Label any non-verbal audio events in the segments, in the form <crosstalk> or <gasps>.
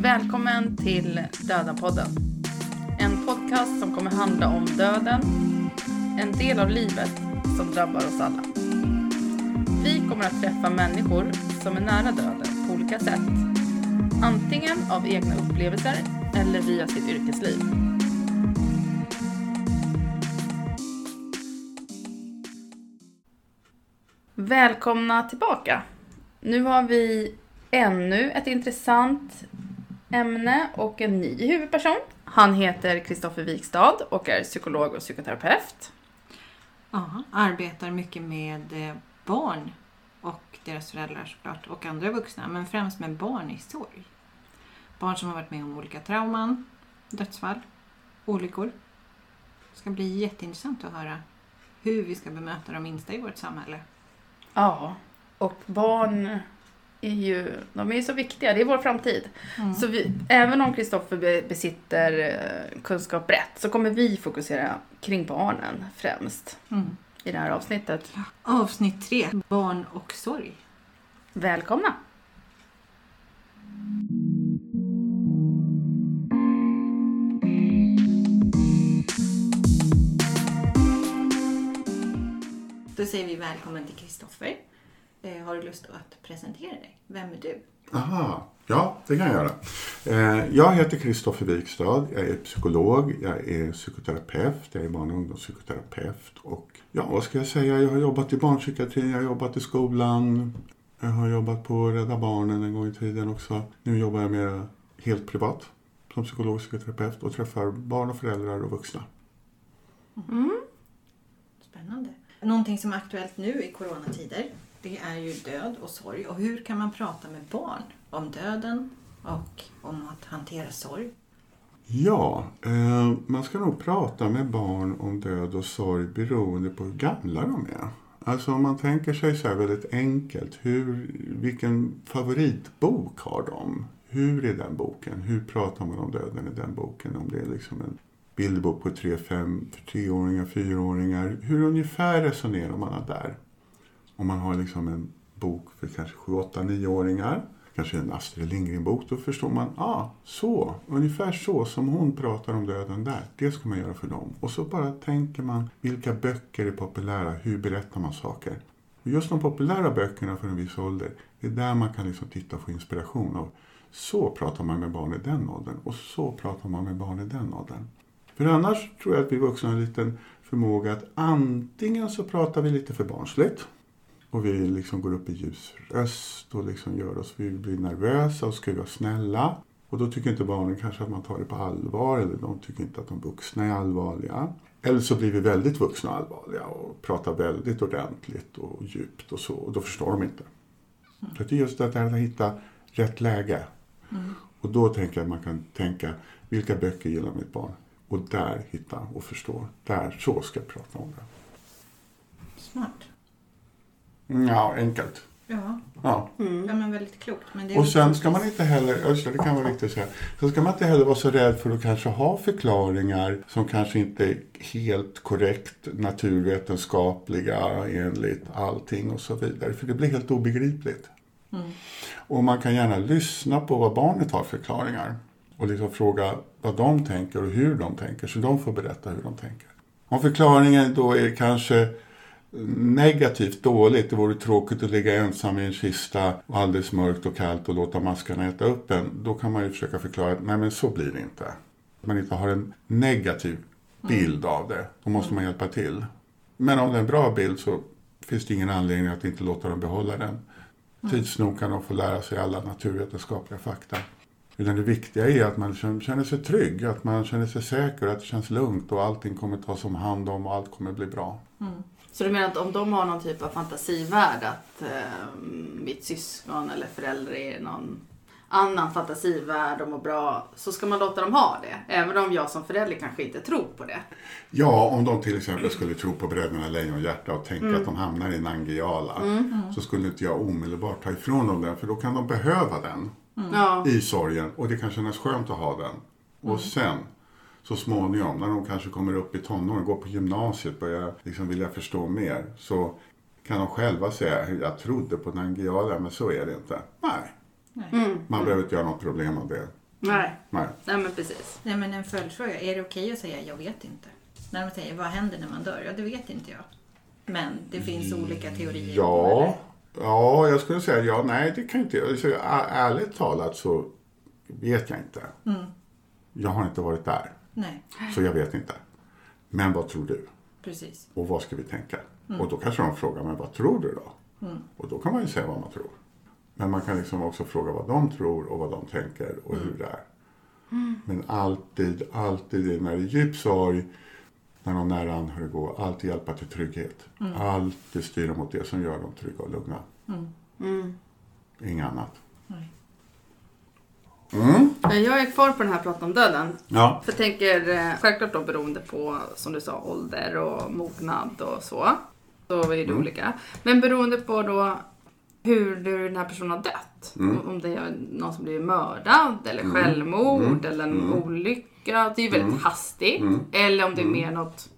Välkommen till Döda-podden. En podcast som kommer handla om döden, en del av livet som drabbar oss alla. Vi kommer att träffa människor som är nära döden på olika sätt. Antingen av egna upplevelser eller via sitt yrkesliv. Välkomna tillbaka. Nu har vi ännu ett intressant ämne och en ny huvudperson. Han heter Kristoffer Wikstad och är psykolog och psykoterapeut. Ja, arbetar mycket med eh, barn och deras föräldrar såklart och andra vuxna, men främst med barn i sorg. Barn som har varit med om olika trauman, dödsfall, olyckor. Det ska bli jätteintressant att höra hur vi ska bemöta de minsta i vårt samhälle. Ja, och barn är ju, de är ju så viktiga, det är vår framtid. Mm. Så vi, även om Kristoffer be, besitter eh, kunskap brett så kommer vi fokusera kring barnen främst Mm. i det här avsnittet. Avsnitt tre, barn och sorg. Välkomna! Då säger vi välkommen till Kristoffer. Eh, har du lust att presentera dig? Vem är du? Aha, ja det kan jag göra. Eh, jag heter Kristoffer Wikstad, jag är psykolog, jag är psykoterapeut, jag är barn och ungdomspsykoterapeut och ja vad ska jag säga, jag har jobbat i barnpsykiatrin, jag har jobbat i skolan, jag har jobbat på Rädda Barnen en gång i tiden också. Nu jobbar jag med helt privat som psykolog och psykoterapeut och träffar barn och föräldrar och vuxna. Spännande. Någonting som är aktuellt nu i coronatider, det är ju död och sorg. Och hur kan man prata med barn om döden och om att hantera sorg? Ja, eh, man ska nog prata med barn om död och sorg beroende på hur gamla de är. Alltså om man tänker sig så här väldigt enkelt, hur, vilken favoritbok har de? Hur är den boken? Hur pratar man om döden i den boken? Om det är liksom en bilderbok på 3-5 för treåringar, fyraåringar. Hur ungefär resonerar man där? Om man har liksom en bok för kanske 7-8-9-åringar, kanske en Astrid Lindgren-bok, då förstår man, ah, så, ungefär så som hon pratar om döden där, det ska man göra för dem. Och så bara tänker man, vilka böcker är populära, hur berättar man saker? Och just de populära böckerna för en viss ålder, det är där man kan liksom titta och få inspiration av. Så pratar man med barn i den åldern och så pratar man med barn i den åldern. För annars tror jag att vi vuxna har en liten förmåga att antingen så pratar vi lite för barnsligt och vi liksom går upp i ljus röst och liksom gör oss, vi blir nervösa och ska vara snälla. Och då tycker inte barnen kanske att man tar det på allvar eller de tycker inte att de vuxna är allvarliga. Eller så blir vi väldigt vuxna och allvarliga och pratar väldigt ordentligt och djupt och så och då förstår de inte. Så det är just det här att hitta rätt läge. Och då tänker jag att man kan tänka, vilka böcker gillar mitt barn? Och där hitta och förstå. Där, så ska jag prata om det. Smart. Ja, enkelt. Ja, Ja. ja men väldigt klokt. Men Och sen ska man inte heller, just det, kan vara viktigt att säga. Sen ska man inte heller vara så rädd för att kanske ha förklaringar som kanske inte är helt korrekt naturvetenskapliga enligt allting och så vidare. För det blir helt obegripligt. Och man kan gärna lyssna på vad barnet har för förklaringar. Och liksom fråga vad de tänker och hur de tänker. Så de får berätta hur de tänker. Om förklaringen då är kanske negativt dåligt. Det vore tråkigt att ligga ensam i en kista och alldeles mörkt och kallt och låta maskarna äta upp en. Då kan man ju försöka förklara att nej men så blir det inte. Att man inte har en negativ bild av det. Då måste man hjälpa till. Men om det är en bra bild så finns det ingen anledning att inte låta dem behålla den. Tids nog kan de få lära sig alla naturvetenskapliga fakta. Utan det viktiga är att man känner sig trygg, att man känner sig säker, att det känns lugnt och allting kommer tas om hand om och allt kommer bli bra. Så du menar att om de har någon typ av fantasivärld att eh, mitt syskon eller förälder är någon annan fantasivärld och mår bra så ska man låta dem ha det. Även om jag som förälder kanske inte tror på det. Ja, om de till exempel skulle tro på Bröderna Lejonhjärta och tänka att de hamnar i Nangijala så skulle inte jag omedelbart ta ifrån dem den för då kan de behöva den i sorgen och det kan kännas skönt att ha den. Och sen så småningom när de kanske kommer upp i tonåren, går på gymnasiet, börjar liksom vilja förstå mer så kan de själva säga jag trodde på Nangijala men så är det inte. Nej, Nej. man behöver inte göra något problem av det. Nej. Nej. Nej men precis. Nej men en följdfråga, är det okej att säga jag vet inte? När de säger vad händer när man dör? Ja det vet inte jag. Men det finns olika teorier. Ja, ja, jag skulle säga ja, nej det kan inte jag. Alltså, ä- ärligt talat så vet jag inte. Mm. Jag har inte varit där, Nej, så jag vet inte. Men vad tror du? precis. Och vad ska vi tänka? Och då kanske de frågar, men vad tror du då? Och då kan man ju säga vad man tror. Men man kan liksom också fråga vad de tror och vad de tänker och hur det är. Men alltid, alltid när det är djup sorg, när någon nära anhörig går, alltid hjälpa till trygghet. Alltid styra mot det som gör dem trygga och lugna. Mm. Inget annat. Mm. Jag är kvar på den här pratan om döden. Ja. För jag tänker eh, självklart då beroende på som du sa ålder och mognad och så. Så är det Mm. olika. Men beroende på då hur du, den här personen har dött. Mm. Om det är någon som blir mördad eller självmord eller en olycka. Det är ju väldigt hastigt. Mm. Eller om det är mer något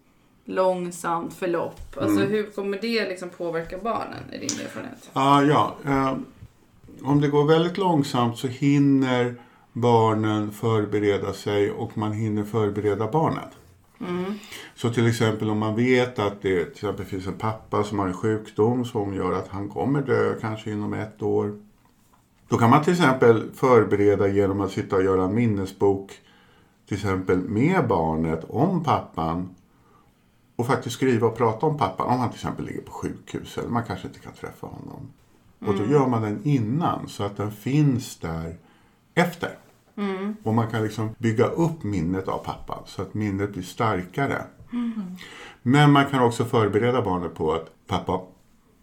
långsamt förlopp. Alltså hur kommer det liksom påverka barnen i din erfarenhet? Ah, ja. Eh, om det går väldigt långsamt så hinner barnen förbereda sig och man hinner förbereda barnet. Så till exempel om man vet att det till exempel finns en pappa som har en sjukdom som gör att han kommer dö kanske inom ett år. Då kan man till exempel förbereda genom att sitta och göra en minnesbok till exempel med barnet om pappan och faktiskt skriva och prata om pappan. Om han till exempel ligger på sjukhus eller man kanske inte kan träffa honom. Och då gör man den innan så att den finns där efter. Och man kan liksom bygga upp minnet av pappan så att minnet blir starkare. Men man kan också förbereda barnet på att pappa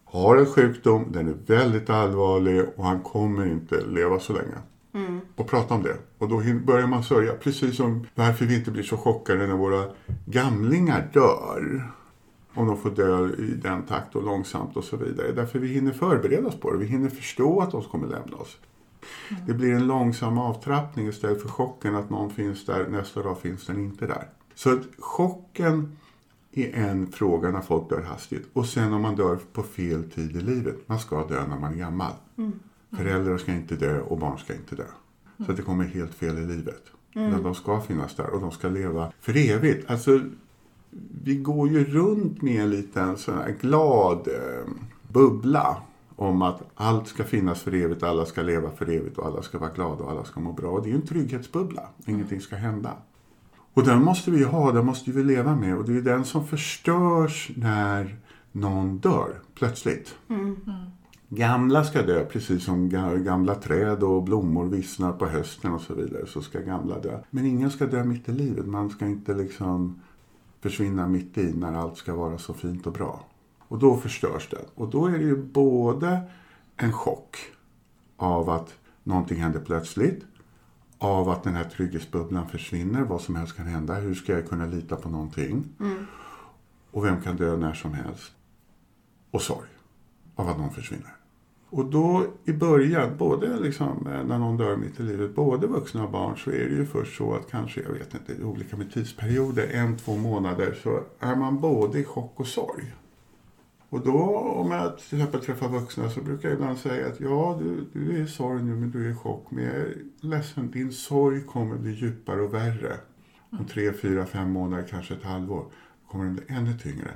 har en sjukdom, den är väldigt allvarlig och han kommer inte leva så länge. Och prata om det. Och då börjar man sörja. Precis som varför vi inte blir så chockade när våra gamlingar dör. Om de får dö i den takt och långsamt och så vidare. Därför vi hinner förbereda oss på det. Vi hinner förstå att de kommer lämna oss. Det blir en långsam avtrappning istället för chocken att någon finns där, nästa dag finns den inte där. Så att chocken är en fråga när folk dör hastigt. Och sen om man dör på fel tid i livet. Man ska dö när man är gammal. Föräldrar ska inte dö och barn ska inte dö. Så att det kommer helt fel i livet. Men de ska finnas där och de ska leva för evigt. Alltså, vi går ju runt med en liten sån här glad eh, bubbla om att allt ska finnas för evigt, alla ska leva för evigt och alla ska vara glada och alla ska må bra. Och det är ju en trygghetsbubbla. Ingenting ska hända. Och den måste vi ha, den måste vi leva med. Och det är den som förstörs när någon dör plötsligt. Gamla ska dö, precis som ga- gamla träd och blommor vissnar på hösten och så vidare. Så ska gamla dö. Men ingen ska dö mitt i livet. Man ska inte liksom försvinna mitt i när allt ska vara så fint och bra. Och då förstörs det. Och då är det ju både en chock av att någonting händer plötsligt. Av att den här trygghetsbubblan försvinner. Vad som helst kan hända. Hur ska jag kunna lita på någonting? Och vem kan dö när som helst? Och sorg av att någon försvinner. Och då i början, både liksom, eh, när någon dör mitt i livet, både vuxna och barn, så är det ju först så att kanske, jag vet inte, olika med tidsperioder, en, två månader, så är man både i chock och sorg. Och då om jag till exempel träffar vuxna så brukar jag ibland säga att ja, du, du är i sorg nu men du är i chock. Men jag är ledsen, din sorg kommer bli djupare och värre. Om tre, fyra, fem månader, kanske ett halvår, kommer den bli ännu tyngre.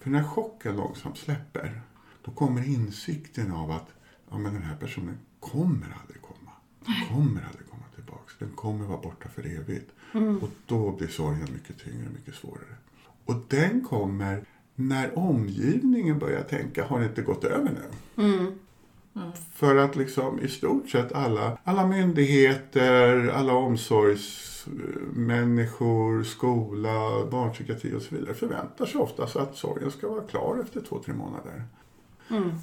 För när chocken långsamt släpper, då kommer insikten av att ja, men den här personen kommer aldrig komma. Den kommer aldrig komma tillbaks. Den kommer vara borta för evigt. Och då blir sorgen mycket tyngre, mycket svårare. Och den kommer när omgivningen börjar tänka, har det inte gått över nu? För att liksom i stort sett alla, alla myndigheter, alla omsorgsmänniskor, skola, barnpsykiatri och så vidare förväntar sig oftast att sorgen ska vara klar efter två, tre månader.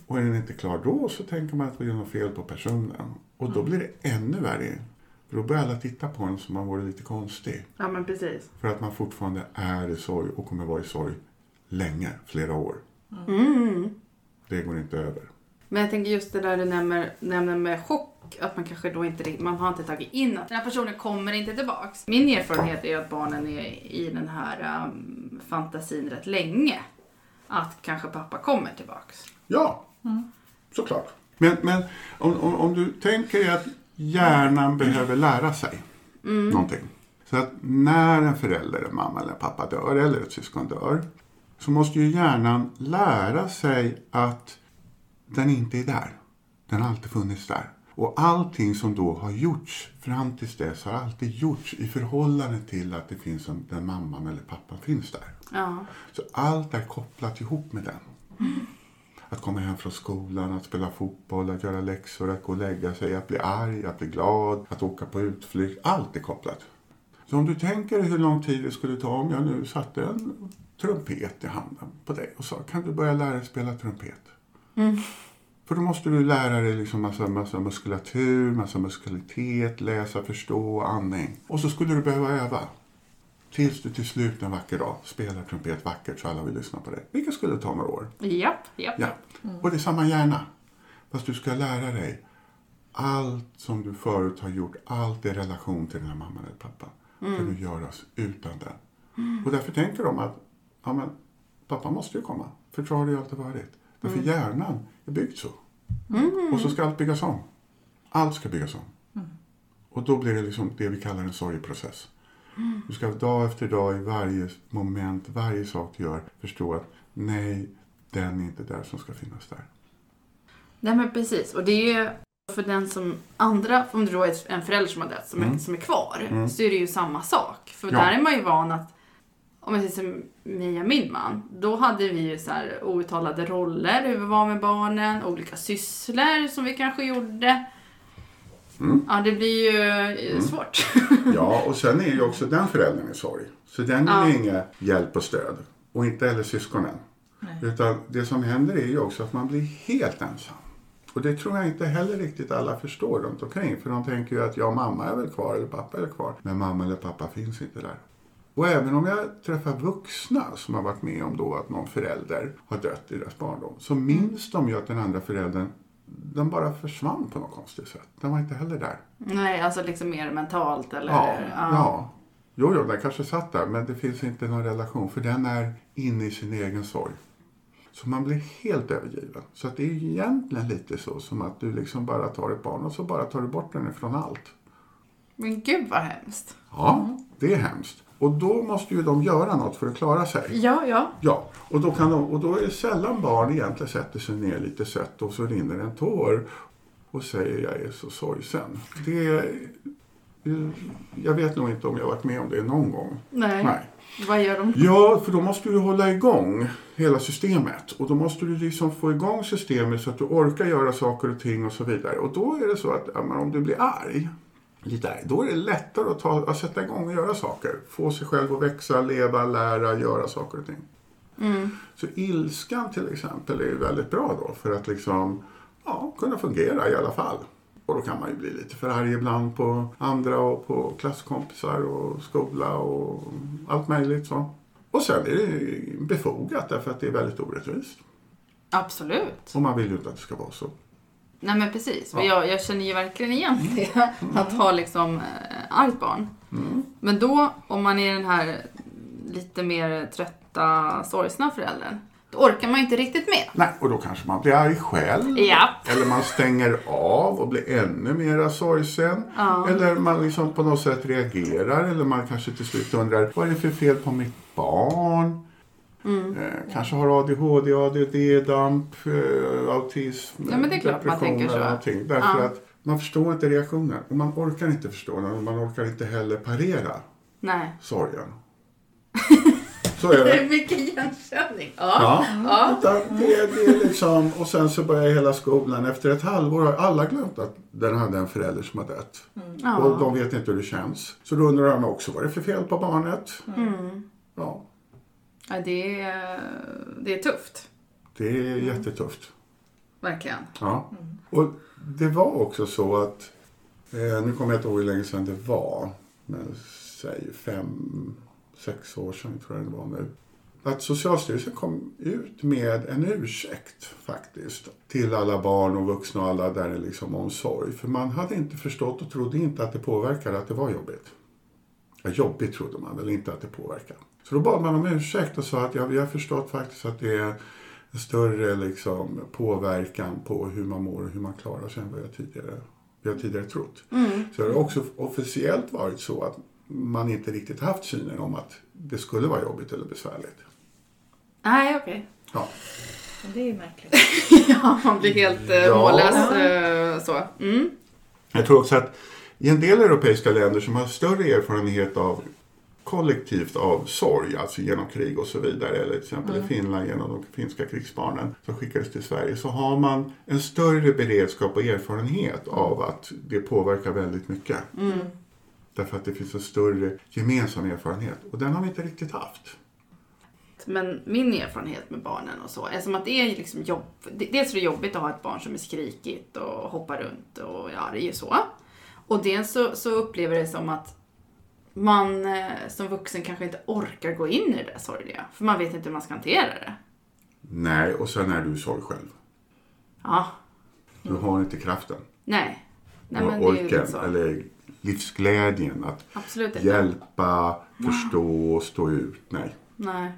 Och är den inte klar då så tänker man att det är något fel på personen. Och då blir det ännu värre. För då börjar alla titta på en som man vore lite konstig. Ja men precis. För att man fortfarande är i sorg och kommer vara i sorg länge, flera år. Det går inte över. Men jag tänker just det där du nämner, nämner med chock. Att man kanske då inte man har inte tagit in att den här personen kommer inte tillbaks. Min erfarenhet är att barnen är i den här um, fantasin rätt länge. Att kanske pappa kommer tillbaks. Ja, såklart. Men, men om, om, om du tänker dig att hjärnan behöver lära sig. Någonting. Så att när en förälder, en mamma eller en pappa dör eller ett syskon dör så måste ju hjärnan lära sig att den inte är där. Den har alltid funnits där. Och allting som då har gjorts fram tills dess har alltid gjorts i förhållande till att det finns en, den mamman eller pappan finns där. Ja. Så allt är kopplat ihop med den. Att komma hem från skolan, att spela fotboll, att göra läxor, att gå och lägga sig, att bli arg, att bli glad, att åka på utflykt. Allt är kopplat. Så om du tänker hur lång tid det skulle ta om jag nu satte en trumpet i handen på dig och sa kan du börja lära dig spela trumpet? För då måste du lära dig liksom massa, massa muskulatur, massa muskalitet, läsa, förstå, andning. Och så skulle du behöva öva. Tills du till slut en vacker dag spelar trumpet vackert så alla vill lyssna på det. Vilket skulle ta några år. Japp, japp. Ja. Och det är samma hjärna. Fast du ska lära dig allt som du förut har gjort, allt i relation till den här mamman eller pappan. Kan du göras utan den. Och därför tänker de att ja, men, pappa måste ju komma. För så har det ju alltid varit. Därför hjärnan är byggd så. Och så ska allt byggas om. Allt ska byggas om. Och då blir det liksom det vi kallar en sorgeprocess. Du ska dag efter dag i varje moment, varje sak du gör förstå att nej, den är inte där som ska finnas där. Nej men precis. Och det är ju för den som andra, om det då är en förälder som har dött som, är, som är kvar, så är det ju samma sak. För Mm. Ja. där är man ju van att, om jag säger som och min man, då hade vi ju så här outtalade roller, hur vi var med barnen, olika sysslor som vi kanske gjorde. Mm. Ja, det blir ju eh, svårt. <laughs> Ja, och sen är ju också den föräldern i sorg. Så den är ju inga hjälp och stöd. Och inte heller syskonen. Utan det som händer är ju också att man blir helt ensam. Och det tror jag inte heller riktigt alla förstår runt omkring. För de tänker ju att ja, mamma är väl kvar eller pappa är kvar. Men mamma eller pappa finns inte där. Och även om jag träffar vuxna som har varit med om då att någon förälder har dött i deras barndom. Så minns de ju att den andra föräldern, den bara försvann på något konstigt sätt. Den var inte heller där. Nej, alltså liksom mer mentalt eller... Ja, ja. Jo, jo, den kanske satt där, men det finns inte någon relation för den är inne i sin egen sorg. Så man blir helt övergiven. Så att det är egentligen lite så som att du liksom bara tar ett barn och så bara tar du bort den ifrån allt. Men gud vad hemskt. Ja, det är hemskt. Och då måste ju de göra något för att klara sig. Ja, ja. Ja, och då, kan de, och då är det sällan barn egentligen sätter sig ner lite sött och så rinner en tår och säger jag är så sorgsen. Det, jag vet nog inte om jag varit med om det någon gång. Nej. Nej. Vad gör de? Ja, för då måste du hålla igång hela systemet. Och då måste du liksom få igång systemet så att du orkar göra saker och ting och så vidare. Och då är det så att om du blir arg, lite då är det lättare att, ta, att sätta igång och göra saker. Få sig själv att växa, leva, lära, göra saker och ting. Så ilskan till exempel är ju väldigt bra då för att liksom ja, kunna fungera i alla fall. Och då kan man ju bli lite för arg ibland på andra och på klasskompisar och skola och allt möjligt så. Och sen är det befogat därför att det är väldigt orättvist. Absolut. Och man vill ju inte att det ska vara så. Nej men precis. Ja. Jag, jag känner ju verkligen igen det. <laughs> Att ha liksom äh, argt barn. Men då, om man är den här lite mer trötta, sorgsna föräldern. Då orkar man ju inte riktigt med. Nej, och då kanske man blir arg själv. Japp. Eller man stänger av och blir ännu mer sorgsen. Eller man liksom på något sätt reagerar. Eller man kanske till slut undrar, vad är det för fel på mitt barn? Mm. Eh, kanske har ADHD, ADD, DAMP, eh, autism, Ja, men det är klart man tänker så. någonting. Därför Ja. att man förstår inte reaktionen. Och man orkar inte förstå den. Och man orkar inte heller parera Nej. sorgen. <laughs> Så är Det är mycket igenkänning. Ja. Ja, utan det, det är liksom, och sen så börjar hela skolan. Efter ett halvår har alla glömt att den hade en förälder som har dött. Ja. Och de vet inte hur det känns. Så då undrar de också, vad är det för fel på barnet? Mm. Ja, ja det, är, det är tufft. det är jättetufft. Verkligen. Ja. Och det var också så att, eh, nu kommer jag inte ihåg hur länge sedan det var, men säg fem, sex år sedan tror jag det var nu. Att Socialstyrelsen kom ut med en ursäkt faktiskt till alla barn och vuxna och alla där det liksom omsorg. För man hade inte förstått och trodde inte att det påverkade att det var jobbigt. Ja, jobbigt trodde man väl inte att det påverkade. Så då bad man om ursäkt och sa att ja, vi har förstått faktiskt att det är en större liksom, påverkan på hur man mår och hur man klarar sig än vad jag tidigare har tidigare trott. Mm. Så det har också officiellt varit så att man inte riktigt haft synen om att det skulle vara jobbigt eller besvärligt. Nej, okej. Ja. Det är ju märkligt. <laughs> ja, man blir helt eh, Ja. mållös. Eh, så. Mm. Jag tror också att i en del europeiska länder som har större erfarenhet av kollektivt av sorg, alltså genom krig och så vidare, eller till exempel i Finland genom de finska krigsbarnen som skickades till Sverige, så har man en större beredskap och erfarenhet av att det påverkar väldigt mycket. Därför att det finns en större gemensam erfarenhet och den har vi inte riktigt haft. Men min erfarenhet med barnen och så är som att det är liksom jobb... Dels är det jobbigt att ha ett barn som är skrikigt och hoppar runt och ja, det är ju så. Och dels så, så upplever det som att man eh, som vuxen kanske inte orkar gå in i det sorgliga. För man vet inte hur man ska hantera det. Nej, och sen är du sorg själv. Ja, Du har inte kraften nej. Nej men orken eller livsglädjen att Absolut inte. hjälpa, förstå och stå ut. Nej. Nej.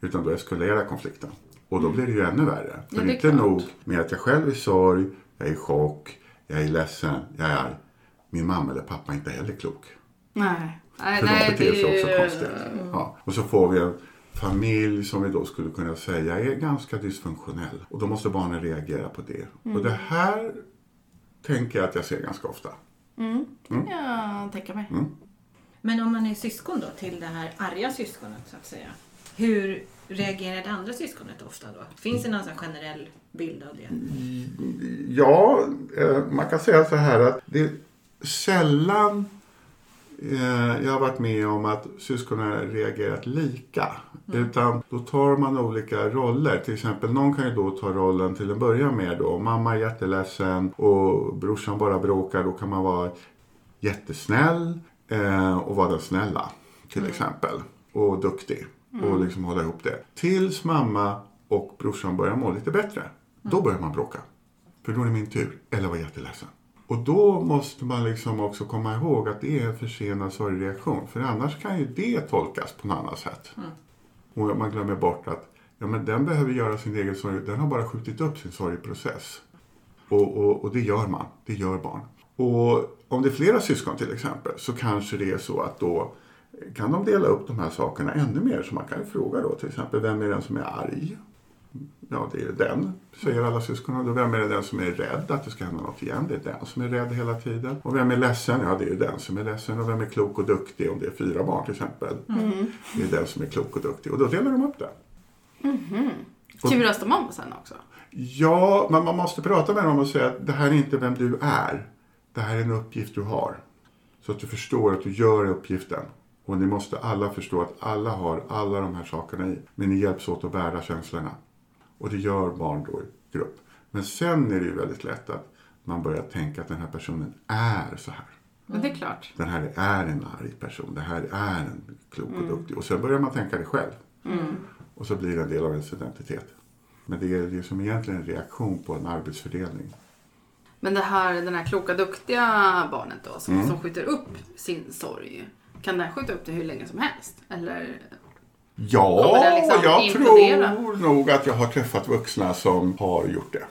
Utan då eskalerar konflikten. Och då blir det ju ännu värre. För Ja, det är inte nog med att jag själv är i sorg, jag är i chock, jag är ledsen, jag är arg. Min mamma eller pappa är inte heller klok. Nej. Nej, För nej, de beter sig också konstigt. Ja. Och så får vi en familj som vi då skulle kunna säga är ganska dysfunktionell. Och då måste barnen reagera på det. Mm. Och det här tänker jag att jag ser ganska ofta. Ja, tänka mig. Men om man är syskon då till det här arga syskonet så att säga. Hur reagerar det andra syskonet ofta då? Finns det någon sån generell bild av det? Ja, eh, man kan säga så här att det är sällan eh, jag har varit med om att syskonen har reagerat lika. Utan då tar man olika roller. Till exempel någon kan ju då ta rollen till en början med då. Mamma är jätteledsen och brorsan bara bråkar. Då kan man vara jättesnäll eh, och vara den snälla. Till exempel. Och duktig. Och liksom hålla ihop det. Tills mamma och brorsan börjar må lite bättre. Då börjar man bråka. För då är det min tur. Eller vara jätteledsen. Och då måste man liksom också komma ihåg att det är en försenad sorgreaktion. För annars kan ju det tolkas på något annat sätt. Och man glömmer bort att ja, men den behöver göra sin egen sorg. Den har bara skjutit upp sin sorgprocess. Och, och, och det gör man. Det gör barn. Och om det är flera syskon till exempel så kanske det är så att då kan de dela upp de här sakerna ännu mer. Så man kan ju fråga då till exempel vem är den som är arg? Ja, det är den, säger alla syskonen. Då vem är det den som är rädd att det ska hända något igen? Det är den som är rädd hela tiden. Och vem är ledsen? Ja, det är ju den som är ledsen. Och vem är klok och duktig? Om det är fyra barn till exempel. Det är den som är klok och duktig. Och då delar de upp det. Och- Turas de om sen också? Ja, men man måste prata med dem och säga att det här är inte vem du är. Det här är en uppgift du har. Så att du förstår att du gör uppgiften. Och ni måste alla förstå att alla har alla de här sakerna i. Men ni hjälps åt att bära känslorna. Och det gör barn då i grupp. Men sen är det ju väldigt lätt att man börjar tänka att den här personen är så här. Men det är klart. Den här är en arg person. Det här är en klok och duktig. Och sen börjar man tänka det själv. Och så blir det en del av ens identitet. Men det är det som egentligen en reaktion på en arbetsfördelning. Men det här, den här kloka, duktiga barnet då som, Mm. som skjuter upp sin sorg. Kan den skjuta upp det hur länge som helst? Eller? Ja, liksom jag implodera? tror nog att jag har träffat vuxna som har gjort det.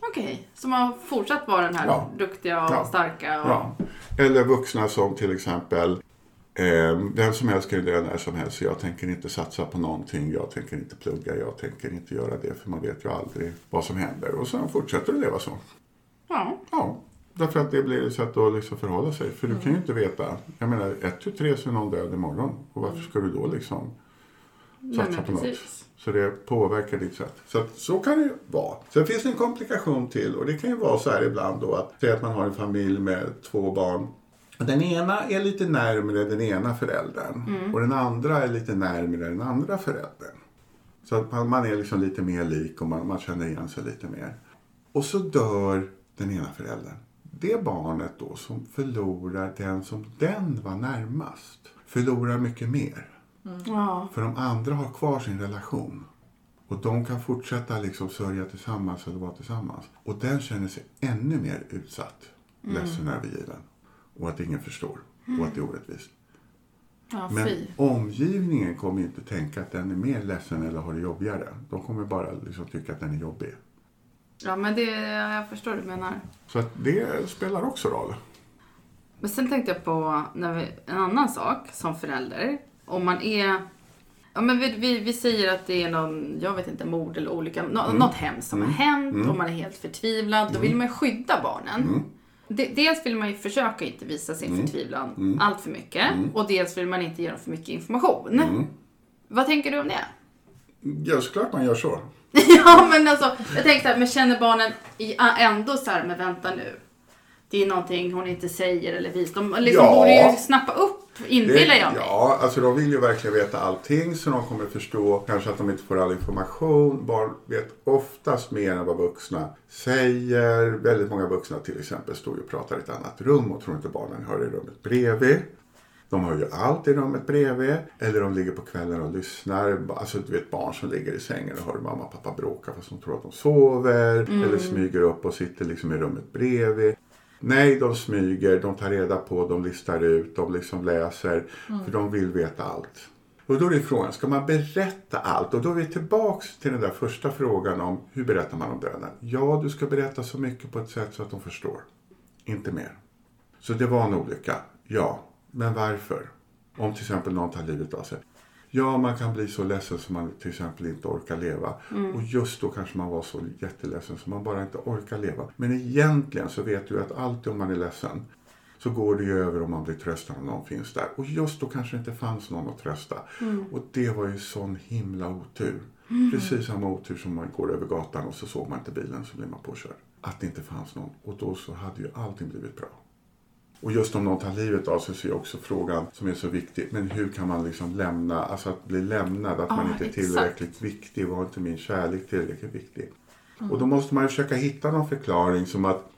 Okej, som har fortsatt vara den här Ja. duktiga och Ja. starka. Och... Ja. Eller vuxna som till exempel eh, vem som helst kan ju dö när som helst. Jag tänker inte satsa på någonting. Jag tänker inte plugga. Jag tänker inte göra det. För man vet ju aldrig vad som händer. Och sen fortsätter det leva så. Ja. Ja, därför att det blir ett sätt att liksom förhålla sig. För du kan ju inte veta. Jag menar, ett, tu, tre så är någon död imorgon. Och varför ska du då liksom satsa på något? Så det påverkar ditt sätt. Så, att, så kan det ju vara. Sen finns det en komplikation till. Och det kan ju vara så här ibland då att säga att man har en familj med två barn. Den ena är lite närmare den ena föräldern. Och den andra är lite närmare den andra föräldern. Så att man, man är liksom lite mer lik och man, man känner igen sig lite mer. Och så dör den ena föräldern. Det barnet då som förlorar den som den var närmast förlorar mycket mer. Ja. För de andra har kvar sin relation. Och de kan fortsätta liksom sörja tillsammans eller vara tillsammans. Och den känner sig ännu mer utsatt, ledsen och övergiven. Och att ingen förstår. Och att det är orättvist. ja, Men fy. omgivningen kommer ju inte tänka att den är mer ledsen eller har det jobbigare. De kommer bara liksom tycka att den är jobbig. Ja, men det, jag förstår vad du menar. Så att det spelar också roll. Men sen tänkte jag på när vi, en annan sak som förälder. Om man är... Ja, men vi, vi, vi säger att det är någon, jag vet inte, mord eller olycka. Nå, Mm. Något hemskt som har hänt och man är helt förtvivlad. Då vill man ju skydda barnen. Mm. De, dels vill man ju försöka inte visa sin förtvivlan allt för mycket. Och dels vill man inte ge dem för mycket information. Mm. Vad tänker du om det? Ja, såklart man gör så. <laughs> ja, men alltså, jag tänkte så här, men känner barnen ändå så här, men vänta nu. Det är någonting hon inte säger eller visar. De liksom Ja. borde ju snappa upp, inbillar jag mig. Ja, alltså de vill ju verkligen veta allting så de kommer förstå kanske att de inte får all information. Barn vet oftast mer än vad vuxna säger. Väldigt många vuxna till exempel står ju och pratar i ett annat rum och tror inte barnen hör i rummet bredvid. De hör ju allt i rummet bredvid. Eller de ligger på kvällen och lyssnar. Alltså du vet barn som ligger i sängen och hör mamma och pappa bråka fast de tror att de sover. Eller smyger upp och sitter liksom i rummet bredvid. Nej, de smyger, de tar reda på, de listar ut, de liksom läser. För de vill veta allt. Och då är det frågan, ska man berätta allt? Och då är vi tillbaks till den där första frågan om hur berättar man om döden? Ja, du ska berätta så mycket på ett sätt så att de förstår. Inte mer. Så det var en olycka, ja. Men varför? Om till exempel någon tar livet av sig. Ja, man kan bli så ledsen som man till exempel inte orkar leva. Och just då kanske man var så jätteledsen som man bara inte orkar leva. Men egentligen så vet du att alltid om man är ledsen så går det ju över om man blir tröstad om någon finns där. Och just då kanske det inte fanns någon att trösta. Och det var ju sån himla otur. Precis samma otur som man går över gatan och så såg man inte bilen så blir man påkörd. Att det inte fanns någon. Och då så hade ju allting blivit bra. Och just om någon tar livet av sig så är också frågan som är så viktig. Men hur kan man liksom lämna, alltså att bli lämnad, att man Ja, inte är exakt. tillräckligt viktig. Var inte min kärlek tillräckligt viktig? Och då måste man ju försöka hitta någon förklaring som att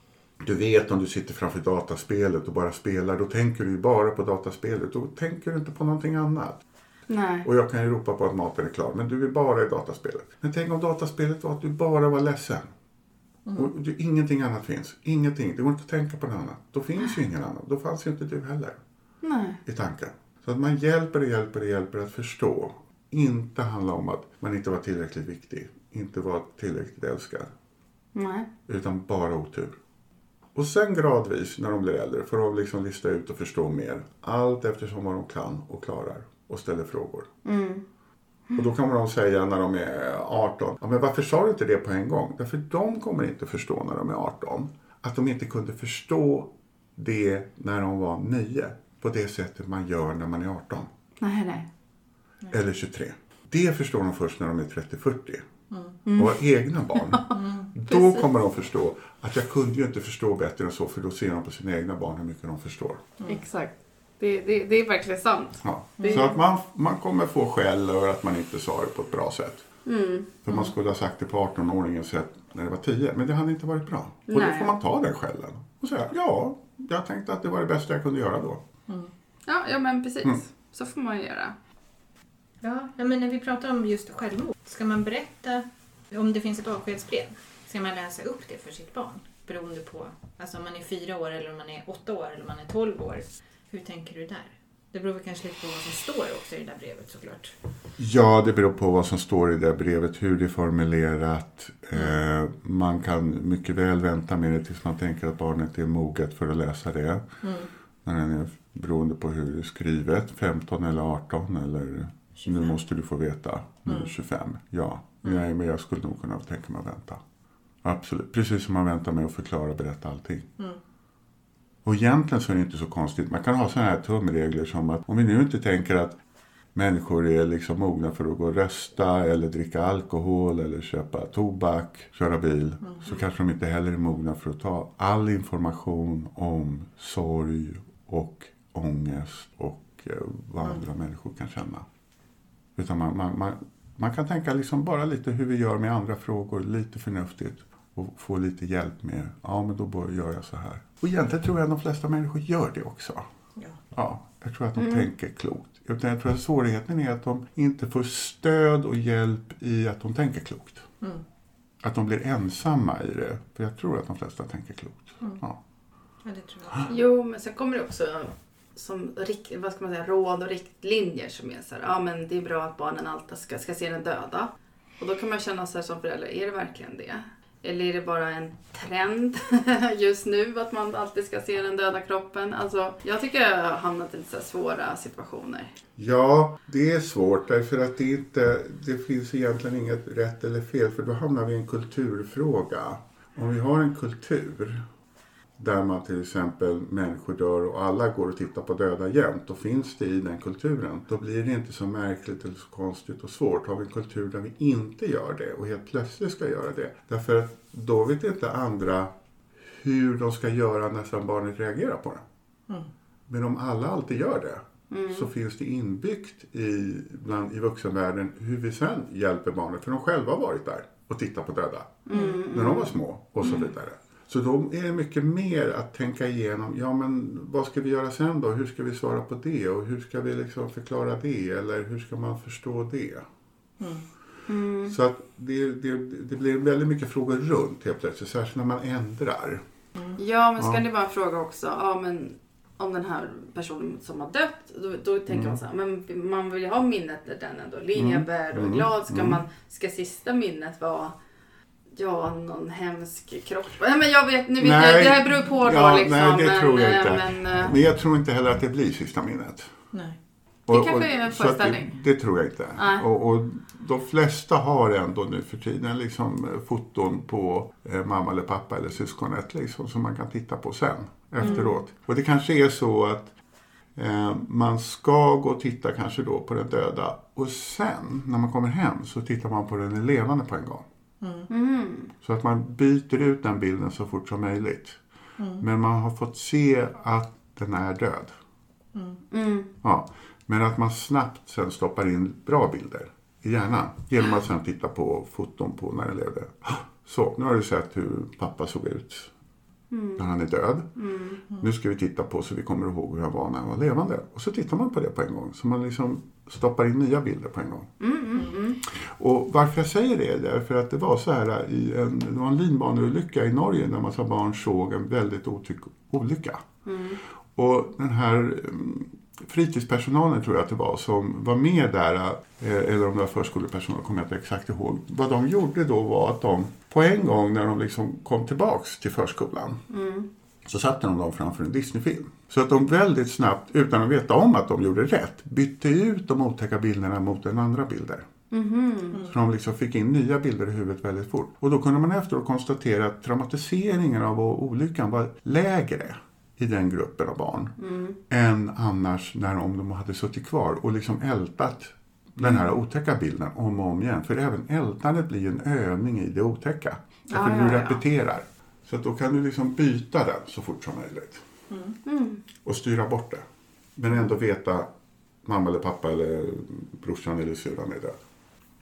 du vet om du sitter framför dataspelet och bara spelar, då tänker du ju bara på dataspelet. Då tänker du inte på någonting annat. Nej. Och jag kan ju ropa på att maten är klar, men du är bara i dataspelet. Men tänk om dataspelet var att du bara var ledsen. Och du, ingenting annat finns. Ingenting. Det går inte att tänka på något annat. Då finns ju ingen annan. Då fanns ju inte du heller Nej. i tanken. Så att man hjälper och hjälper och hjälper att förstå. Inte handla om att man inte var tillräckligt viktig. Inte var tillräckligt älskad. Nej. Utan bara otur. Och sen gradvis när de blir äldre får de liksom lista ut och förstå mer. Allt eftersom vad de kan och klarar och ställer frågor. Och då kommer de säga när de är 18. Ja, men varför sa du inte det på en gång? Därför de kommer inte förstå när de är 18. Att de inte kunde förstå det när de var 9. På det sättet man gör när man är 18. Nej, nej. Eller 23. Det förstår de först när de är 30-40. Och har egna barn. <laughs> Då kommer de förstå att jag kunde ju inte förstå bättre än så. För då ser de på sina egna barn hur mycket de förstår. Exakt. Det, det, det är verkligen sant. Ja. Det- Så att man, man kommer få skäll över att man inte sa det på ett bra sätt. För man skulle ha sagt det på 18-åringens sätt när det var 10. Men det hade inte varit bra. Och då Nej. får man ta den skällen. Och säga ja, jag tänkte att det var det bästa jag kunde göra då. Ja, ja men precis. Mm. Så får man göra. Ja, men när vi pratar om just självmord, ska man berätta om det finns ett avskedsbrev? Ska man läsa upp det för sitt barn? Beroende på alltså om man är fyra år eller om man är åtta år eller om man är tolv år. Hur tänker du där? Det beror väl kanske lite på vad som står också i det där brevet såklart. Ja, det beror på vad som står i det brevet, hur det är formulerat. Eh, man kan mycket väl vänta med det tills man tänker att barnet är moget för att läsa det. När den är, beroende på hur det är skrivet, 15 eller 18 eller nu måste du få veta, nu du 25. Ja, Nej, men jag skulle nog kunna tänka mig att vänta. Absolut, precis som man väntar med att förklara och berätta allting. Och egentligen så är det inte så konstigt. Man kan ha sådana här tumregler som att om vi nu inte tänker att människor är liksom mogna för att gå och rösta eller dricka alkohol eller köpa tobak, köra bil. Så kanske de inte heller är mogna för att ta all information om sorg och ångest och eh, vad andra människor kan känna. Utan man, man, man, man kan tänka liksom bara lite hur vi gör med andra frågor, lite förnuftigt. Och få lite hjälp med, ja men då gör jag så här. Och egentligen tror jag att de flesta människor gör det också. Ja. Ja, jag tror att de tänker klokt. Utan jag tror att svårigheten är att de inte får stöd och hjälp i att de tänker klokt. Att de blir ensamma i det. För jag tror att de flesta tänker klokt. Ja. ja, det tror jag också. Jo, men sen kommer det också som rikt, vad ska man säga, råd och riktlinjer som är så här, ja men det är bra att barnen alltid ska, ska se den döda. Och då kan man känna sig som förälder, är det verkligen det? Eller är det bara en trend <laughs> just nu att man alltid ska se den döda kroppen? Alltså, jag tycker jag har hamnat i lite svåra situationer. Ja, det är svårt därför att det, inte, det finns egentligen inget rätt eller fel för då hamnar vi i en kulturfråga. Om vi har en kultur där man till exempel människor dör och alla går och tittar på döda jämt. Då finns det i den kulturen. Då blir det inte så märkligt eller så konstigt och svårt. Har vi en kultur där vi inte gör det och helt plötsligt ska göra det. Därför att då vet inte andra hur de ska göra när barnet reagerar på det. Mm. Men om alla alltid gör det så finns det inbyggt i, bland, i vuxenvärlden hur vi sen hjälper barnet. För de själva har varit där och tittat på döda när de var små och så vidare. Så då är det mycket mer att tänka igenom, ja men vad ska vi göra sen då? Hur ska vi svara på det? Och hur ska vi liksom förklara det? Eller hur ska man förstå det? Så att det, det, det blir väldigt mycket frågor runt helt plötsligt, särskilt när man ändrar. Ja, men ska Ja. det vara en fråga också? Ja, men om den här personen som har dött, då, då tänker Mm. man så här, men man vill ju ha minnet där den ändå lever och är Mm. glad. Ska Mm. man, ska sista minnet vara Ja, någon hemsk kropp. Nej, men jag vet, nu vet Nej. jag, det här beror på då Ja, liksom. nej, det men, tror jag eh, inte. Men, eh, Men jag tror inte heller att det blir sista minnet. Nej. Och- kanske är en föreställning. Det, det tror jag inte. Nej. Och, och de flesta har ändå nu för tiden liksom eh, foton på eh, mamma eller pappa eller syskonet liksom, som man kan titta på sen efteråt. Och det kanske är så att eh, man ska gå och titta kanske då på den döda och sen när man kommer hem så tittar man på den levande på en gång mm, Så att man byter ut den bilden så fort som möjligt. Men man har fått se att den är död. mm, Ja, men att man snabbt sen stoppar in bra bilder i hjärnan. Genom att sen titta på foton på när den levde. Så, nu har du sett hur pappa såg ut när han är död. Nu ska vi titta på så vi kommer ihåg hur han var när han var levande. Och så tittar man på det på en gång. Så man liksom stoppar in nya bilder på en gång. Och varför jag säger det är därför att det var så här i en, det var en linbaneolycka i Norge där massa barn såg en väldigt otyck olycka. Och den här mm, fritidspersonalen tror jag att det var som var med där, eh, eller om det var förskolepersonal, kommer jag inte exakt ihåg. Vad de gjorde då var att de på en gång när de liksom kom tillbaks till förskolan så satte de dem framför en Disneyfilm. Så att de väldigt snabbt, utan att veta om att de gjorde rätt, bytte ut de otäcka bilderna mot en andra bilder. Så de liksom fick in nya bilder i huvudet väldigt fort. Och då kunde man efteråt konstatera att traumatiseringen av olyckan var lägre i den gruppen av barn än annars när om de hade suttit kvar och liksom ältat den här otäcka bilden om och om igen. För även ältandet blir en övning i det otäcka. Därför Ja, du ja, ja. repeterar. Så att då kan du liksom byta den så fort som möjligt. mm. Och styra bort det. Men ändå veta mamma eller pappa eller brorsan eller syrran är död.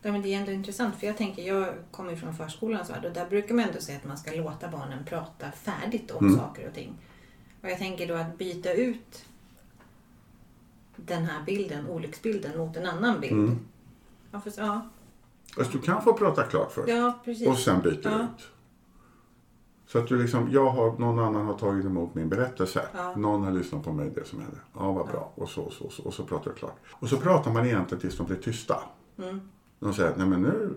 Ja, men det är ändå intressant för jag tänker, jag kommer från förskolans värld och där brukar man ändå säga att man ska låta barnen prata färdigt om Mm. saker och ting. Och jag tänker då att byta ut den här bilden, olycksbilden, mot en annan bild. Mm. Ja, för, ja, Alltså, du kan få prata klart först. ja, precis. Och sen byter Ja. ut. Så att du liksom, jag har, någon annan har tagit emot min berättelse. Ja. Någon har lyssnat på mig, det som hände. Ja, vad bra. Och så, så, så. Och så pratar du klart. Och så pratar man egentligen tills de blir tysta. Mm. De säger, nej men nu,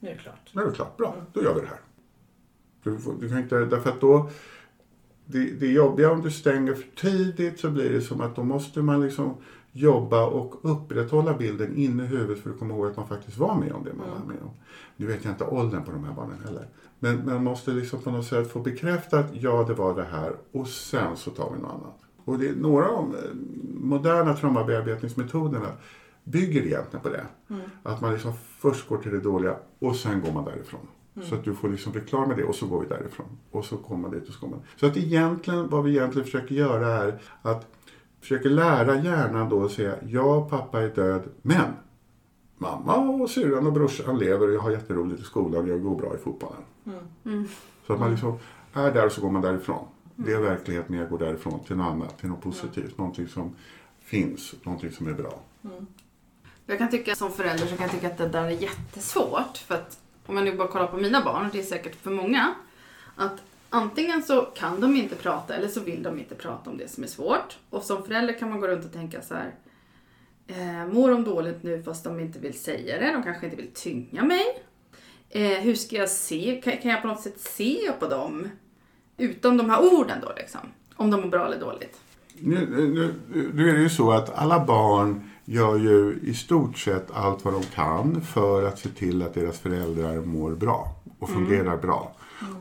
Nu är det klart. nu är det klart. Bra, då gör vi det här. Du, du kan inte, därför att då, det, det är jobbiga om du stänger för tidigt så blir det som att då måste man liksom jobba och upprätthålla bilden inne i huvudet för att komma ihåg att man faktiskt var med om det man var med om. Nu vet jag inte åldern på de här barnen heller. Men man måste liksom på något sätt få bekräftat, ja det var det här och sen så tar vi något annat. Och det är några av de eh, moderna traumabearbetningsmetoderna bygger egentligen på det. Att man liksom först går till det dåliga och sen går man därifrån. Så att du får liksom bli klar med det och så går vi därifrån. Och så kommer man dit och så kommer man. Så att egentligen, vad vi egentligen försöker göra är att försöka lära hjärnan då att säga ja, pappa är död, men mamma och syrran och brorsan lever och jag har jätteroligt i skolan och jag går bra i fotbollen. Så att man liksom är där och så går man därifrån. Det är verkligheten, jag går därifrån till något annat, till något positivt, någonting som finns, någonting som är bra. Jag kan tycka som förälder så kan jag tycka att det där är jättesvårt. För att om jag nu bara kollar på mina barn, och det är säkert för många, att antingen så kan de inte prata eller så vill de inte prata om det som är svårt. Och som förälder kan man gå runt och tänka så här. Eh, mår de dåligt nu fast de inte vill säga det? De kanske inte vill tynga mig. Eh, hur ska jag se? Kan, kan jag på något sätt se på dem? Utan de här orden då liksom. Om de mår bra eller dåligt. Nu, nu, nu är det ju så att alla barn gör ju i stort sett allt vad de kan för att se till att deras föräldrar mår bra och fungerar bra.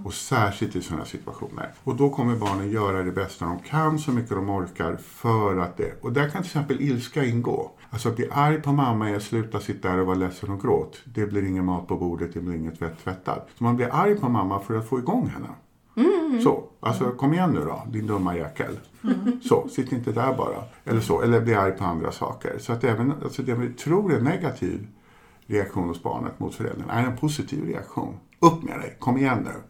Och särskilt i sådana situationer. Och då kommer barnen göra det bästa de kan så mycket de orkar för att det... Och där kan till exempel ilska ingå. Alltså att bli arg på mamma är att sluta sitta där och vara ledsen och gråt. Det blir ingen mat på bordet, det blir inget tvätt tvättat. Så man blir arg på mamma för att få igång henne. Så, alltså kom igen nu då, din dumma jäkel. Så, sitt inte där bara. Eller så, eller bli arg på andra saker. Så att även alltså det vi tror är en negativ reaktion hos barnet mot föräldrarna är en positiv reaktion. Upp med dig, kom igen nu.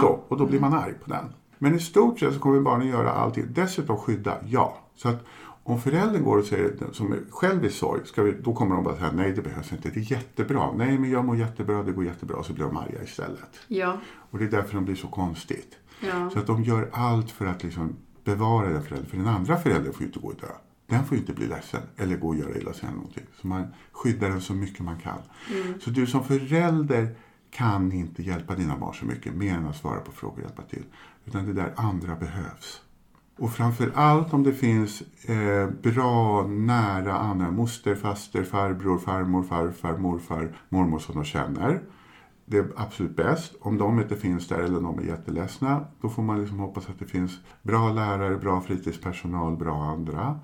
Så, och då blir man arg på den. Men i stort sett så kommer barnen göra allting. Dessutom skydda, ja. Så att om föräldern går och säger som är själv i sorg, ska vi, då kommer de bara säga nej det behövs inte, det är jättebra. Nej men jag mår jättebra, det går jättebra. Så blir de arga istället. Ja. Och det är därför de blir så konstigt. Ja. Så att de gör allt för att liksom bevara den föräldern. För den andra föräldern får ju inte gå och dö. Den får ju inte bli ledsen eller gå och göra illa sig någonting. Så man skyddar den så mycket man kan. Så du som förälder kan inte hjälpa dina barn så mycket mer än att svara på frågor och hjälpa till. Utan det är där andra behövs. Och framför allt om det finns eh, bra, nära andra, moster, faster, farbror, farmor, farfar, morfar, mormor som de känner. Det är absolut bäst. Om de inte finns där eller de är jätteledsna, då får man liksom hoppas att det finns bra lärare, bra fritidspersonal, bra andra.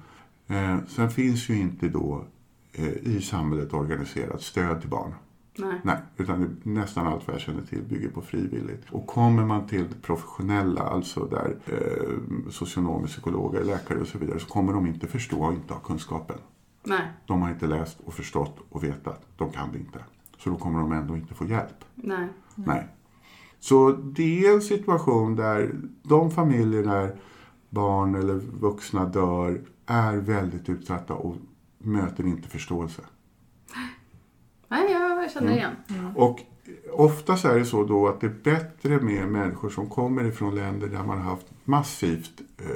Eh, sen finns ju inte då eh, i samhället organiserat stöd till barn. Nej. Nej, utan nästan allt vad jag känner till bygger på frivilligt. Och kommer man till det professionella, alltså där eh, socionomer, psykologer, läkare och så vidare, så kommer de inte förstå och inte ha kunskapen. Nej. De har inte läst och förstått och vetat. De kan det inte. Så då kommer de ändå inte få hjälp. Nej. Nej. Så det är en situation där de familjer där barn eller vuxna dör är väldigt utsatta och möter inte förståelse. Nej, jag känner igen. Och oftast är det så då att det är bättre med människor som kommer ifrån länder där man har haft massivt eh,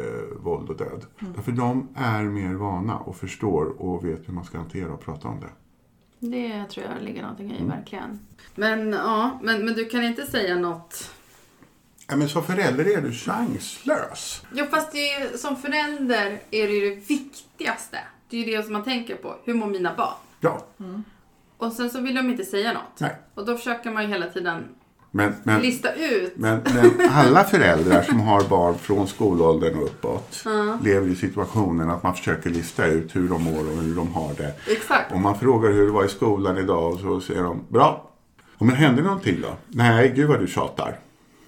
våld och död. Därför de är mer vana och förstår och vet hur man ska hantera och prata om det. Det tror jag ligger någonting i, verkligen. Men ja, men, men du kan inte säga något. Ja, men som förälder är du chanslös. Jo, fast det är, ju- som förälder är det ju det viktigaste. Det är ju det som man tänker på. Hur mår mina barn? Ja, Och sen så vill de inte säga något. nej. Och då försöker man ju hela tiden Men, men, lista ut. men, men alla föräldrar som har barn från skolåldern och uppåt lever i situationen att man försöker lista ut hur de mår och hur de har det. Exakt. Om man frågar hur det var i skolan idag och så säger de bra. Och men hände någonting då? Nej, gud vad du tjatar.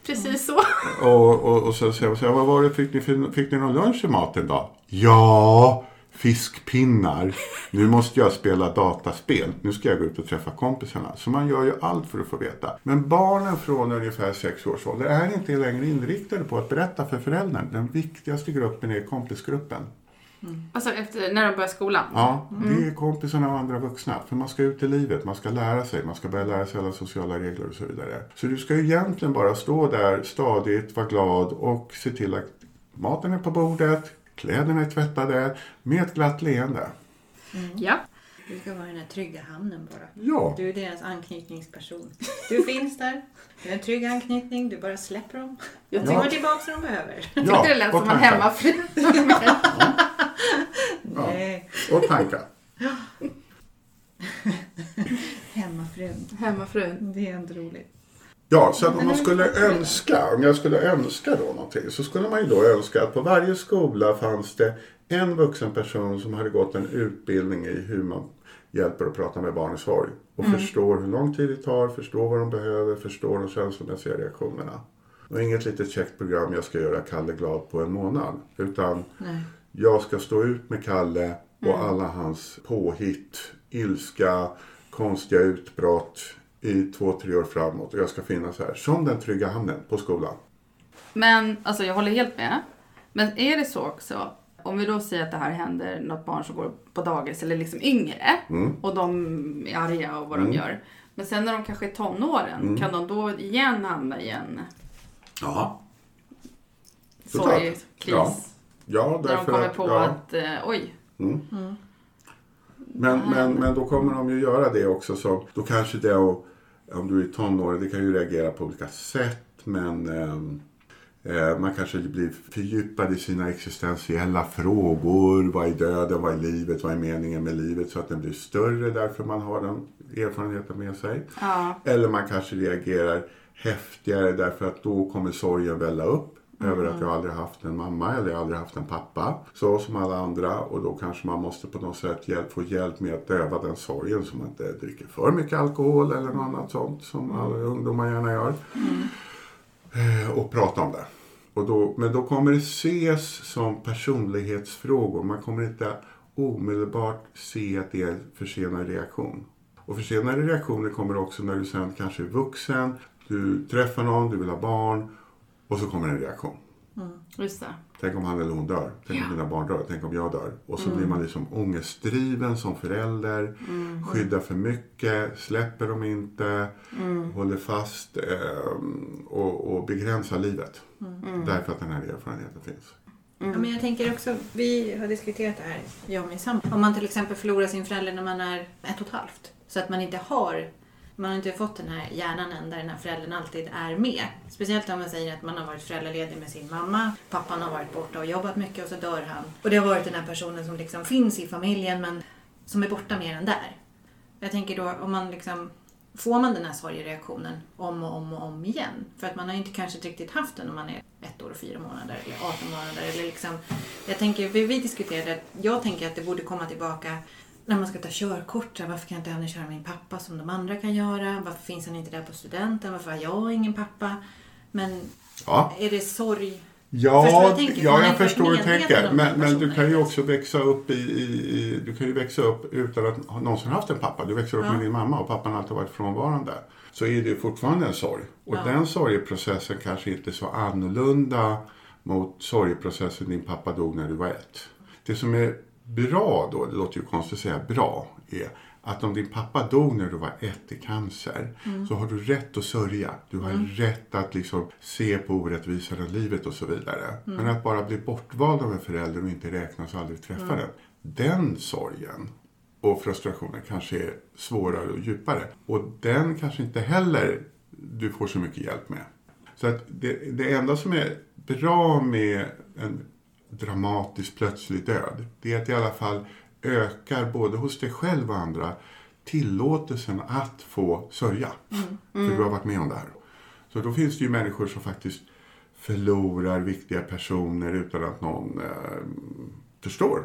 Precis så. Och, och, och så säger jag, vad var det, fick ni, fick ni någon lunch i maten då? Ja, fiskpinnar. Nu måste jag spela dataspel. Nu ska jag gå ut och träffa kompisarna. Så man gör ju allt för att få veta. Men barnen från ungefär sex års ålder är inte längre inriktade på att berätta för föräldern. Den viktigaste gruppen är kompisgruppen. Alltså efter, när de börjar skolan. Ja, det är kompisarna och andra vuxna. För man ska ut i livet, man ska lära sig, man ska börja lära sig alla sociala regler och så vidare. Så du ska ju egentligen bara stå där stadigt, vara glad och se till att maten är på bordet, kläderna är tvättade, med ett glatt leende. Ja. Du ska vara den här trygga hamnen bara. Ja, Du är deras anknytningsperson. Du finns där. Du är en trygg anknytning. Du bara släpper dem. De Jag kommer Ja. tillbaka när de behöver. Jag tyckte det lät som en hemmafru. Nej. Och tankar. <laughs> Hemmafrun. Hemmafrun. Det är ändå roligt. Ja, så att om man skulle önska, om jag skulle önska då någonting så skulle man ju då önska att på varje skola fanns det en vuxen person som hade gått en utbildning i hur man hjälper och pratar med barn i sorg. Och förstår hur lång tid det tar, förstår vad de behöver, förstår de känslomässiga reaktionerna. Och inget litet käckt program jag ska göra Kalle glad på en månad. Utan Nej. jag ska stå ut med Kalle och alla hans påhitt, ilska, konstiga utbrott i två, tre år framåt. Och jag ska finnas här som den trygga hamnen på skolan. Men alltså jag håller helt med. Men är det så också, om vi då säger att det här händer något barn som går på dagis eller liksom yngre Mm. och de är arga och vad de gör. Men sen när de kanske är tonåren, Mm. kan de då igen hamna i en Ja. Sorgkris? Ja. Ja, Där de därför kommer att, på ja. att, eh, oj, Mm. Men, men, men då kommer de ju göra det också. Så då kanske det att om du är tonåring, det kan ju reagera på olika sätt men ehm, eh, man kanske blir fördjupad i sina existentiella frågor. Vad är döden? Vad är livet? Vad är meningen med livet? Så att den blir större därför man har den erfarenheten med sig. Ja. Eller man kanske reagerar häftigare därför att då kommer sorgen välla upp. Över att jag aldrig haft en mamma eller jag aldrig haft en pappa. Så som alla andra. Och då kanske man måste på något sätt hjälp, få hjälp med att döva den sorgen. Så man inte dricker för mycket alkohol eller något annat sånt som alla ungdomar gärna gör. Eh, och prata om det. Och då, men då kommer det ses som personlighetsfrågor. Man kommer inte omedelbart se att det är en försenad reaktion. Och försenade reaktioner kommer också när du sen kanske är vuxen, du träffar någon, du vill ha barn och så kommer en reaktion. Just det. Tänk om han eller hon dör. Tänk om mina barn dör. Tänk om jag dör. Och så blir man liksom ångestdriven som förälder. Skyddar för mycket. Släpper dem inte. Håller fast. Eh, och, och begränsar livet. Därför att den här erfarenheten finns. Ja, men jag tänker också, vi har diskuterat det här, jag och min sambo. Om man till exempel förlorar sin förälder när man är ett och ett halvt. Så att man inte har, man har inte fått den här hjärnan än där den här föräldern alltid är med. Speciellt om man säger att man har varit föräldraledig med sin mamma. Pappan har varit borta och jobbat mycket och så dör han. Och det har varit den här personen som liksom finns i familjen men som är borta mer än där. Jag tänker då om man liksom Får man den här sorgereaktionen om och om och om igen? För att man har ju inte kanske riktigt haft den om man är ett år och fyra månader eller 18 månader. Eller liksom, jag tänker, vi, vi diskuterade att jag tänker att det borde komma tillbaka när man ska ta körkort. Varför kan inte han köra min pappa som de andra kan göra? Varför finns han inte där på studenten? Varför har jag ingen pappa? Men Ja. är det sorg? Ja, Förstår jag tänker? Ja jag förstår hur du tänker. Men, men du kan ju också växa upp i, i, du kan ju växa upp utan att någonsin haft en pappa. Du växer upp Ja. med din mamma och pappan har alltid varit frånvarande. Så är det fortfarande en sorg. Och Ja. den sorgeprocessen kanske inte är så annorlunda mot sorgeprocessen din pappa dog när du var ett. Det som är bra då, det låter ju konstigt att säga bra, är att om din pappa dog när du var ett i cancer så har du rätt att sörja. Du har rätt att liksom se på orättvisorna i livet och så vidare. Men att bara bli bortvald av en förälder och inte räknas och aldrig träffa den. Den sorgen och frustrationen kanske är svårare och djupare. Och den kanske inte heller du får så mycket hjälp med. Så att det, det enda som är bra med en dramatisk plötslig död, det är att i alla fall ökar både hos dig själv och andra tillåtelsen att få sörja. För du har varit med om det här. Så då finns det ju människor som faktiskt förlorar viktiga personer utan att någon eh, förstår.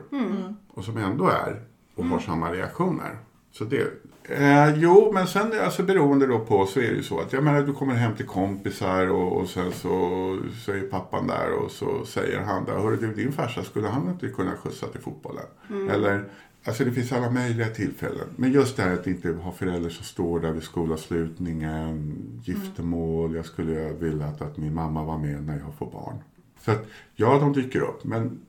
Och som ändå är och har samma reaktioner. Så det, eh, jo, men sen alltså beroende då på så är det ju så att jag menar du kommer hem till kompisar och, och sen så, så är pappan där och så säger han där, hörru du din farsa skulle han inte kunna skjutsa till fotbollen? Eller, alltså det finns alla möjliga tillfällen. Men just det här att inte ha föräldrar som står där vid skolavslutningen, giftermål, jag skulle vilja att, att min mamma var med när jag får barn. Så att ja, de dyker upp, men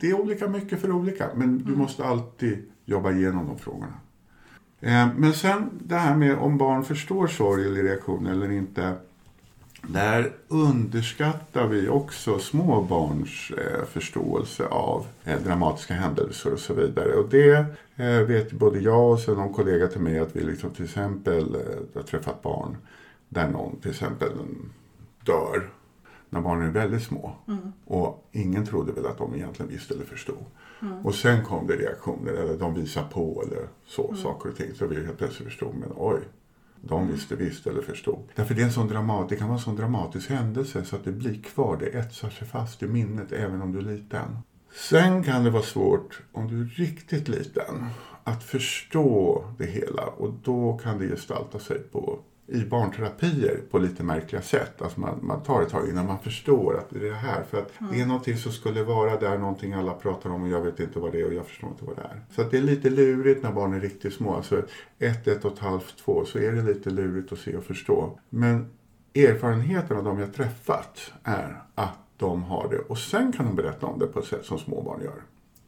det är olika mycket för olika. Men du måste alltid jobba igenom de frågorna. Eh, men sen det här med om barn förstår sorg eller reaktion eller inte. Där underskattar vi också små barns eh, förståelse av eh, dramatiska händelser och så vidare. Och det vet både jag och sen någon kollega till mig att vi liksom till exempel har träffat barn där någon till exempel dör när barnen är väldigt små. Och ingen trodde väl att de egentligen visste eller förstod. Och sen kom det reaktioner, eller de visade på eller så, saker och ting. Så vi helt plötsligt förstod, men oj, de visste visst eller förstod. Därför det, är en sån dramat, det kan vara en sån dramatisk händelse så att det blir kvar, det etsar sig fast i minnet även om du är liten. Sen kan det vara svårt, om du är riktigt liten, att förstå det hela. Och då kan det gestalta sig på i barnterapier på lite märkliga sätt. Alltså man, man tar ett tag innan man förstår att det är det här. För att det är någonting som skulle vara där, någonting alla pratar om och jag vet inte vad det är och jag förstår inte vad det är. Så det är lite lurigt när barn är riktigt små. Alltså ett, ett och ett halvt, två så är det lite lurigt att se och förstå. Men erfarenheten av de jag träffat är att de har det. Och sen kan de berätta om det på ett sätt som små barn gör.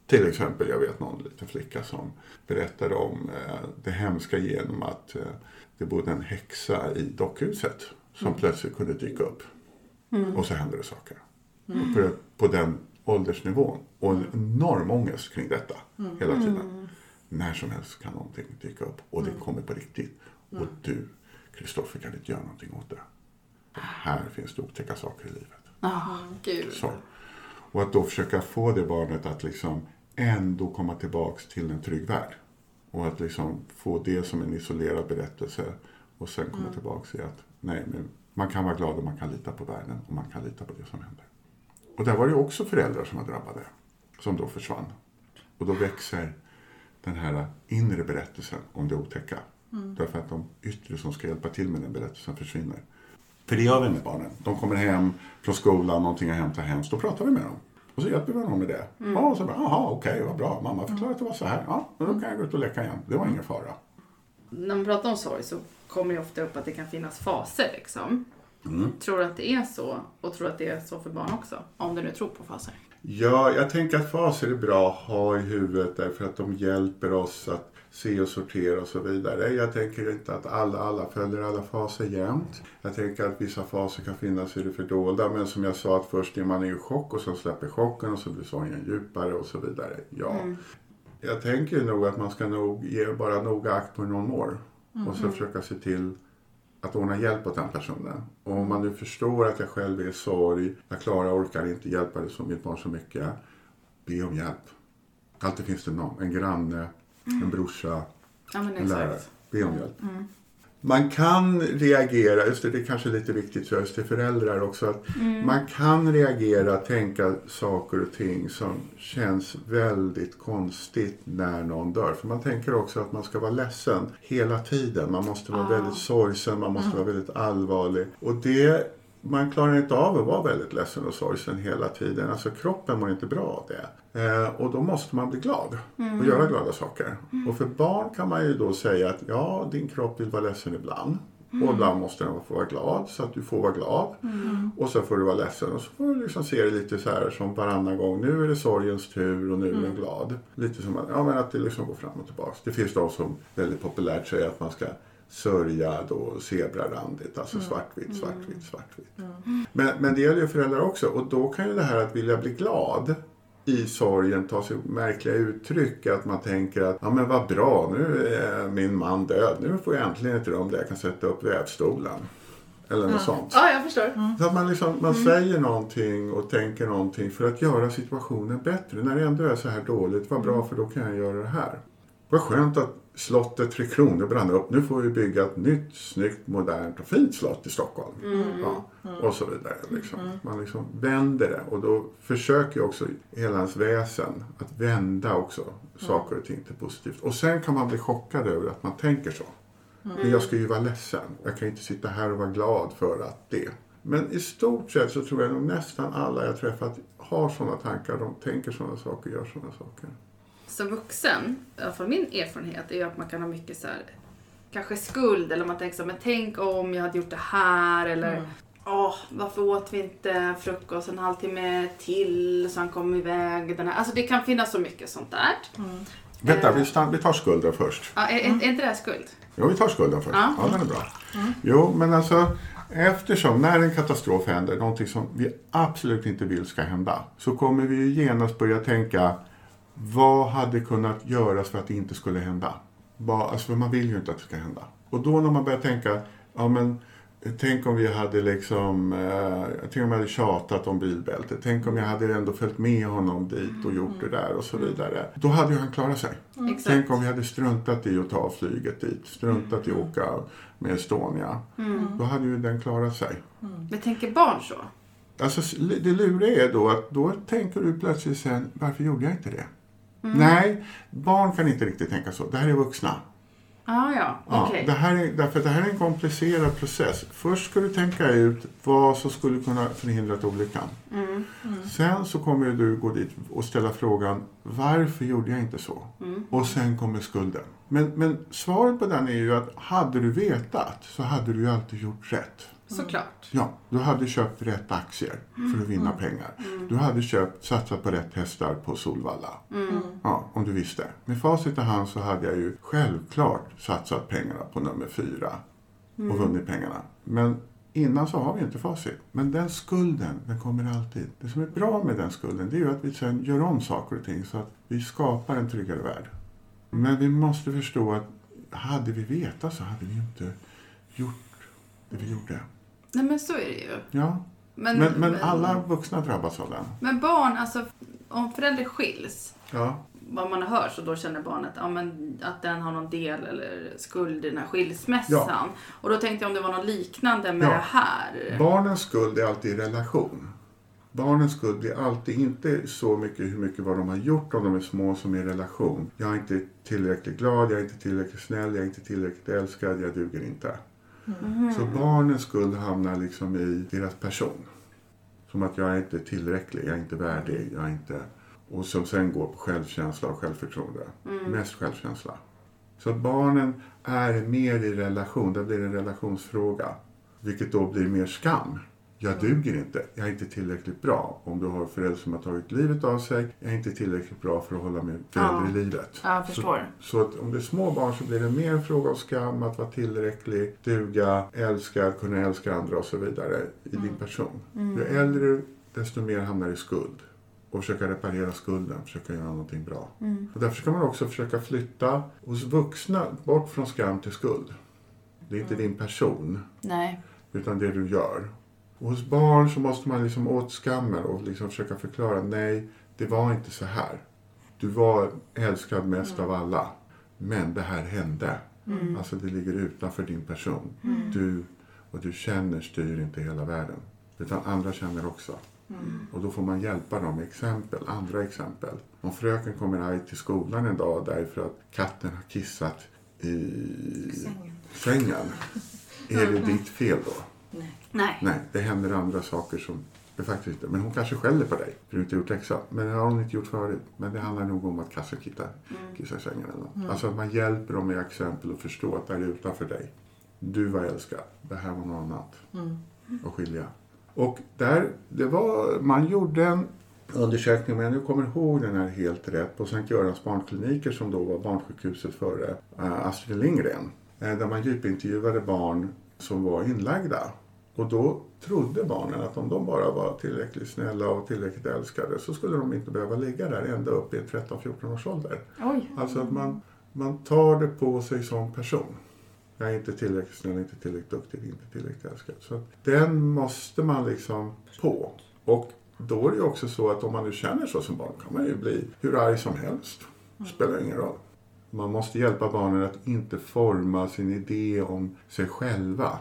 Till exempel, jag vet någon liten flicka som berättade om eh, det hemska genom att eh, det bodde en häxa i dockhuset som plötsligt kunde dyka upp. Och så hände det saker. Och på, på den åldersnivån. Och en enorm ångest kring detta hela tiden. När som helst kan någonting dyka upp och det kommer på riktigt. Och du Kristoffer kan inte göra någonting åt det. Här finns det otäcka saker i livet. Ja, gud. Så. Och att då försöka få det barnet att liksom ändå komma tillbaks till en trygg värld. Och att liksom få det som en isolerad berättelse och sen komma Mm. tillbaks i att nej, men man kan vara glad och man kan lita på världen och man kan lita på det som händer. Och där var det också föräldrar som var drabbade, som då försvann. Och då växer den här inre berättelsen om det otäcka. Därför att de yttre som ska hjälpa till med den berättelsen försvinner. För det gör vi med barnen. De kommer hem från skolan, någonting har hänt hemskt. Då pratar vi med dem. Och så hjälper vi dem med det. Ja, och så bara, jaha, okej, vad bra. Mamma förklarade att det var så här. Ja, då kan jag gå ut och leka igen. Det var ingen fara. När man pratar om sorg så kommer ju ofta upp att det kan finnas faser liksom. Mm. Tror du att det är så? Och tror du att det är så för barn också? Om du nu tror på faser. Ja, jag tänker att faser är bra att ha i huvudet därför att de hjälper oss att se och sortera och så vidare. Jag tänker inte att alla, alla följer alla faser jämt. Jag tänker att vissa faser kan finnas i det fördolda men som jag sa att först är man i chock och sen släpper chocken och så blir sorgen djupare och så vidare. Ja. Jag tänker nog att man ska nog ge bara noga akt på hur någon mår och så försöka se till att ordna hjälp åt den personen. Och om man nu förstår att jag själv är i sorg, jag klarar, orkar inte hjälpa det som mitt barn så mycket. Be om hjälp. Alltid finns det någon, en granne, en brorsa, Ja en lärare. Be om hjälp. Man kan reagera, just det, det är kanske lite viktigt för just till föräldrar också, att man kan reagera, tänka saker och ting som känns väldigt konstigt när någon dör. För man tänker också att man ska vara ledsen hela tiden. Man måste vara väldigt sorgsen, man måste vara väldigt allvarlig. Och det, man klarar inte av att vara väldigt ledsen och sorgsen hela tiden. Alltså kroppen mår inte bra av det. Eh, och då måste man bli glad och göra glada saker. Och för barn kan man ju då säga att ja, din kropp vill vara ledsen ibland. Och ibland måste den få vara glad så att du får vara glad. Och så får du vara ledsen. Och så får du liksom se det lite så här som varannan gång. Nu är det sorgens tur och nu är den glad. Lite som att, ja, men att det liksom går fram och tillbaka. Det finns de som väldigt populärt säger att man ska sörja då zebrarandigt. Alltså svartvitt, svartvitt, svartvitt. Men, men det gäller ju föräldrar också. Och då kan ju det här att vilja bli glad i sorgen ta sig märkliga uttryck. Att man tänker att ja men vad bra, nu är min man död. Nu får jag äntligen ett rum där jag kan sätta upp vävstolen. Eller något sånt. Ja, jag förstår. Så att man, liksom, man säger någonting och tänker någonting för att göra situationen bättre. När det ändå är så här dåligt, vad bra för då kan jag göra det här. Vad skönt att slottet Tre Kronor brann upp. Nu får vi bygga ett nytt, snyggt, modernt och fint slott i Stockholm. Ja, och så vidare. Liksom. Man liksom vänder det och då försöker också hela ens väsen att vända också saker och ting till positivt. Och sen kan man bli chockad över att man tänker så. Men jag ska ju vara ledsen. Jag kan inte sitta här och vara glad för att det. Men i stort sett så tror jag nog nästan alla jag träffat har sådana tankar. De tänker sådana saker, gör sådana saker. Som vuxen, i alla fall min erfarenhet, är ju att man kan ha mycket så här, kanske skuld eller man tänker så här, men tänk om jag hade gjort det här eller Åh, varför åt vi inte frukost en halvtimme till så han kom iväg? Den här. Alltså det kan finnas så mycket sånt där. Vänta, vi, stann, vi tar skulden först. Ja, är, är inte det här skuld? Jo, vi tar skulden först. Ja. Ja, den är bra. Jo, men alltså eftersom när en katastrof händer, någonting som vi absolut inte vill ska hända, så kommer vi ju genast börja tänka vad hade kunnat göras för att det inte skulle hända? Vad, alltså, för man vill ju inte att det ska hända. Och då när man börjar tänka, ja men Tänk om vi hade liksom, eh, tänk om jag hade tjatat om bilbältet. Tänk om jag hade ändå följt med honom dit och gjort det där och så vidare. Då hade ju han klarat sig. Exakt. Tänk om vi hade struntat i att ta flyget dit. Struntat i att åka med Estonia. Då hade ju den klarat sig. Men tänker barn så? Alltså, det luriga är då att då tänker du plötsligt sen, varför gjorde jag inte det? Nej, barn kan inte riktigt tänka så. Det här är vuxna. Ah, ja, Ja, okej. det, här är, därför det här är en komplicerad process. Först ska du tänka ut vad som skulle kunna förhindra olyckan. Mm. Sen så kommer du gå dit och ställa frågan varför gjorde jag inte så? Mm. Och sen kommer skulden. Men, men svaret på den är ju att hade du vetat så hade du ju alltid gjort rätt. Såklart. Ja, du hade köpt rätt aktier för att vinna pengar. Du hade köpt, satsat på rätt hästar på Solvalla. Ja, om du visste. Med facit i hand så hade jag ju självklart satsat pengarna på nummer fyra och vunnit pengarna. Men innan så har vi inte facit. Men den skulden, den kommer alltid. Det som är bra med den skulden, det är ju att vi sen gör om saker och ting så att vi skapar en tryggare värld. Men vi måste förstå att hade vi vetat så hade vi inte gjort det vi gjorde. Nej men så är det ju. Ja, Men, men, men alla vuxna drabbas av den. men barn, alltså om föräldrar skiljs, Ja, vad man har hört så då känner barnet ja, men, att den har någon del eller skuld i den här skilsmässan. Och då tänkte jag om det var något liknande med Ja. det här. barnens skuld är alltid i relation. Barnens skuld blir alltid inte så mycket hur mycket vad de har gjort om de är små som i relation. Jag är inte tillräckligt glad, jag är inte tillräckligt snäll, jag är inte tillräckligt älskad, jag duger inte. Mhm. Så barnens skuld hamnar liksom i deras person. Som att jag är inte tillräcklig, jag är inte värdig, jag är inte... Och som sen går på självkänsla och självförtroende. Mest självkänsla. Så att barnen är mer i relation, det blir en relationsfråga. Vilket då blir mer skam. Jag duger inte, jag är inte tillräckligt bra. Om du har föräldrar som har tagit livet av sig, jag är inte tillräckligt bra för att hålla min förälder Ja. i livet. Ja, jag förstår. Så, så att om det är små barn så blir det mer en fråga om skam, att vara tillräcklig, duga, älska, kunna älska andra och så vidare i din person. Ju äldre du, desto mer hamnar i skuld. Och försöka reparera skulden, försöka göra någonting bra. Och därför ska man också försöka flytta hos vuxna bort från skam till skuld. Det är inte din person, Nej. utan det du gör. Och hos barn så måste man liksom åt skammen och liksom försöka förklara, nej, det var inte så här. Du var älskad mest av alla. Men det här hände. Alltså det ligger utanför din person. Du och du känner styr inte hela världen. Utan andra känner också. Och då får man hjälpa dem med exempel, andra exempel. Om fröken kommer arg till skolan en dag därför att katten har kissat i sängen. Är det ditt fel då? Nej. Nej. Det händer andra saker som det faktiskt inte. Men hon kanske skäller på dig för du inte gjort läxan. Men det har hon inte gjort förut. Men det handlar nog om att kassen kissar, kissar i sängen eller något. Alltså att man hjälper dem med exempel och förstå att det är utanför dig. Du var älskad. Det här var något annat. Och skilja. Och där, det var, man gjorde en undersökning, men jag nu kommer ihåg den här helt rätt, på Sankt Görans barnkliniker som då var barnsjukhuset före äh, Astrid Lindgren. Eh, där man djupintervjuade barn som var inlagda. Och då trodde barnen att om de bara var tillräckligt snälla och tillräckligt älskade så skulle de inte behöva ligga där ända upp i 13-14 års ålder. Oj. Alltså att man, man tar det på sig som person. Jag är inte tillräckligt snäll, inte tillräckligt duktig, inte tillräckligt älskad. Så den måste man liksom på. Och då är det ju också så att om man nu känner så som barn kan man ju bli hur arg som helst. Det spelar ingen roll. Man måste hjälpa barnen att inte forma sin idé om sig själva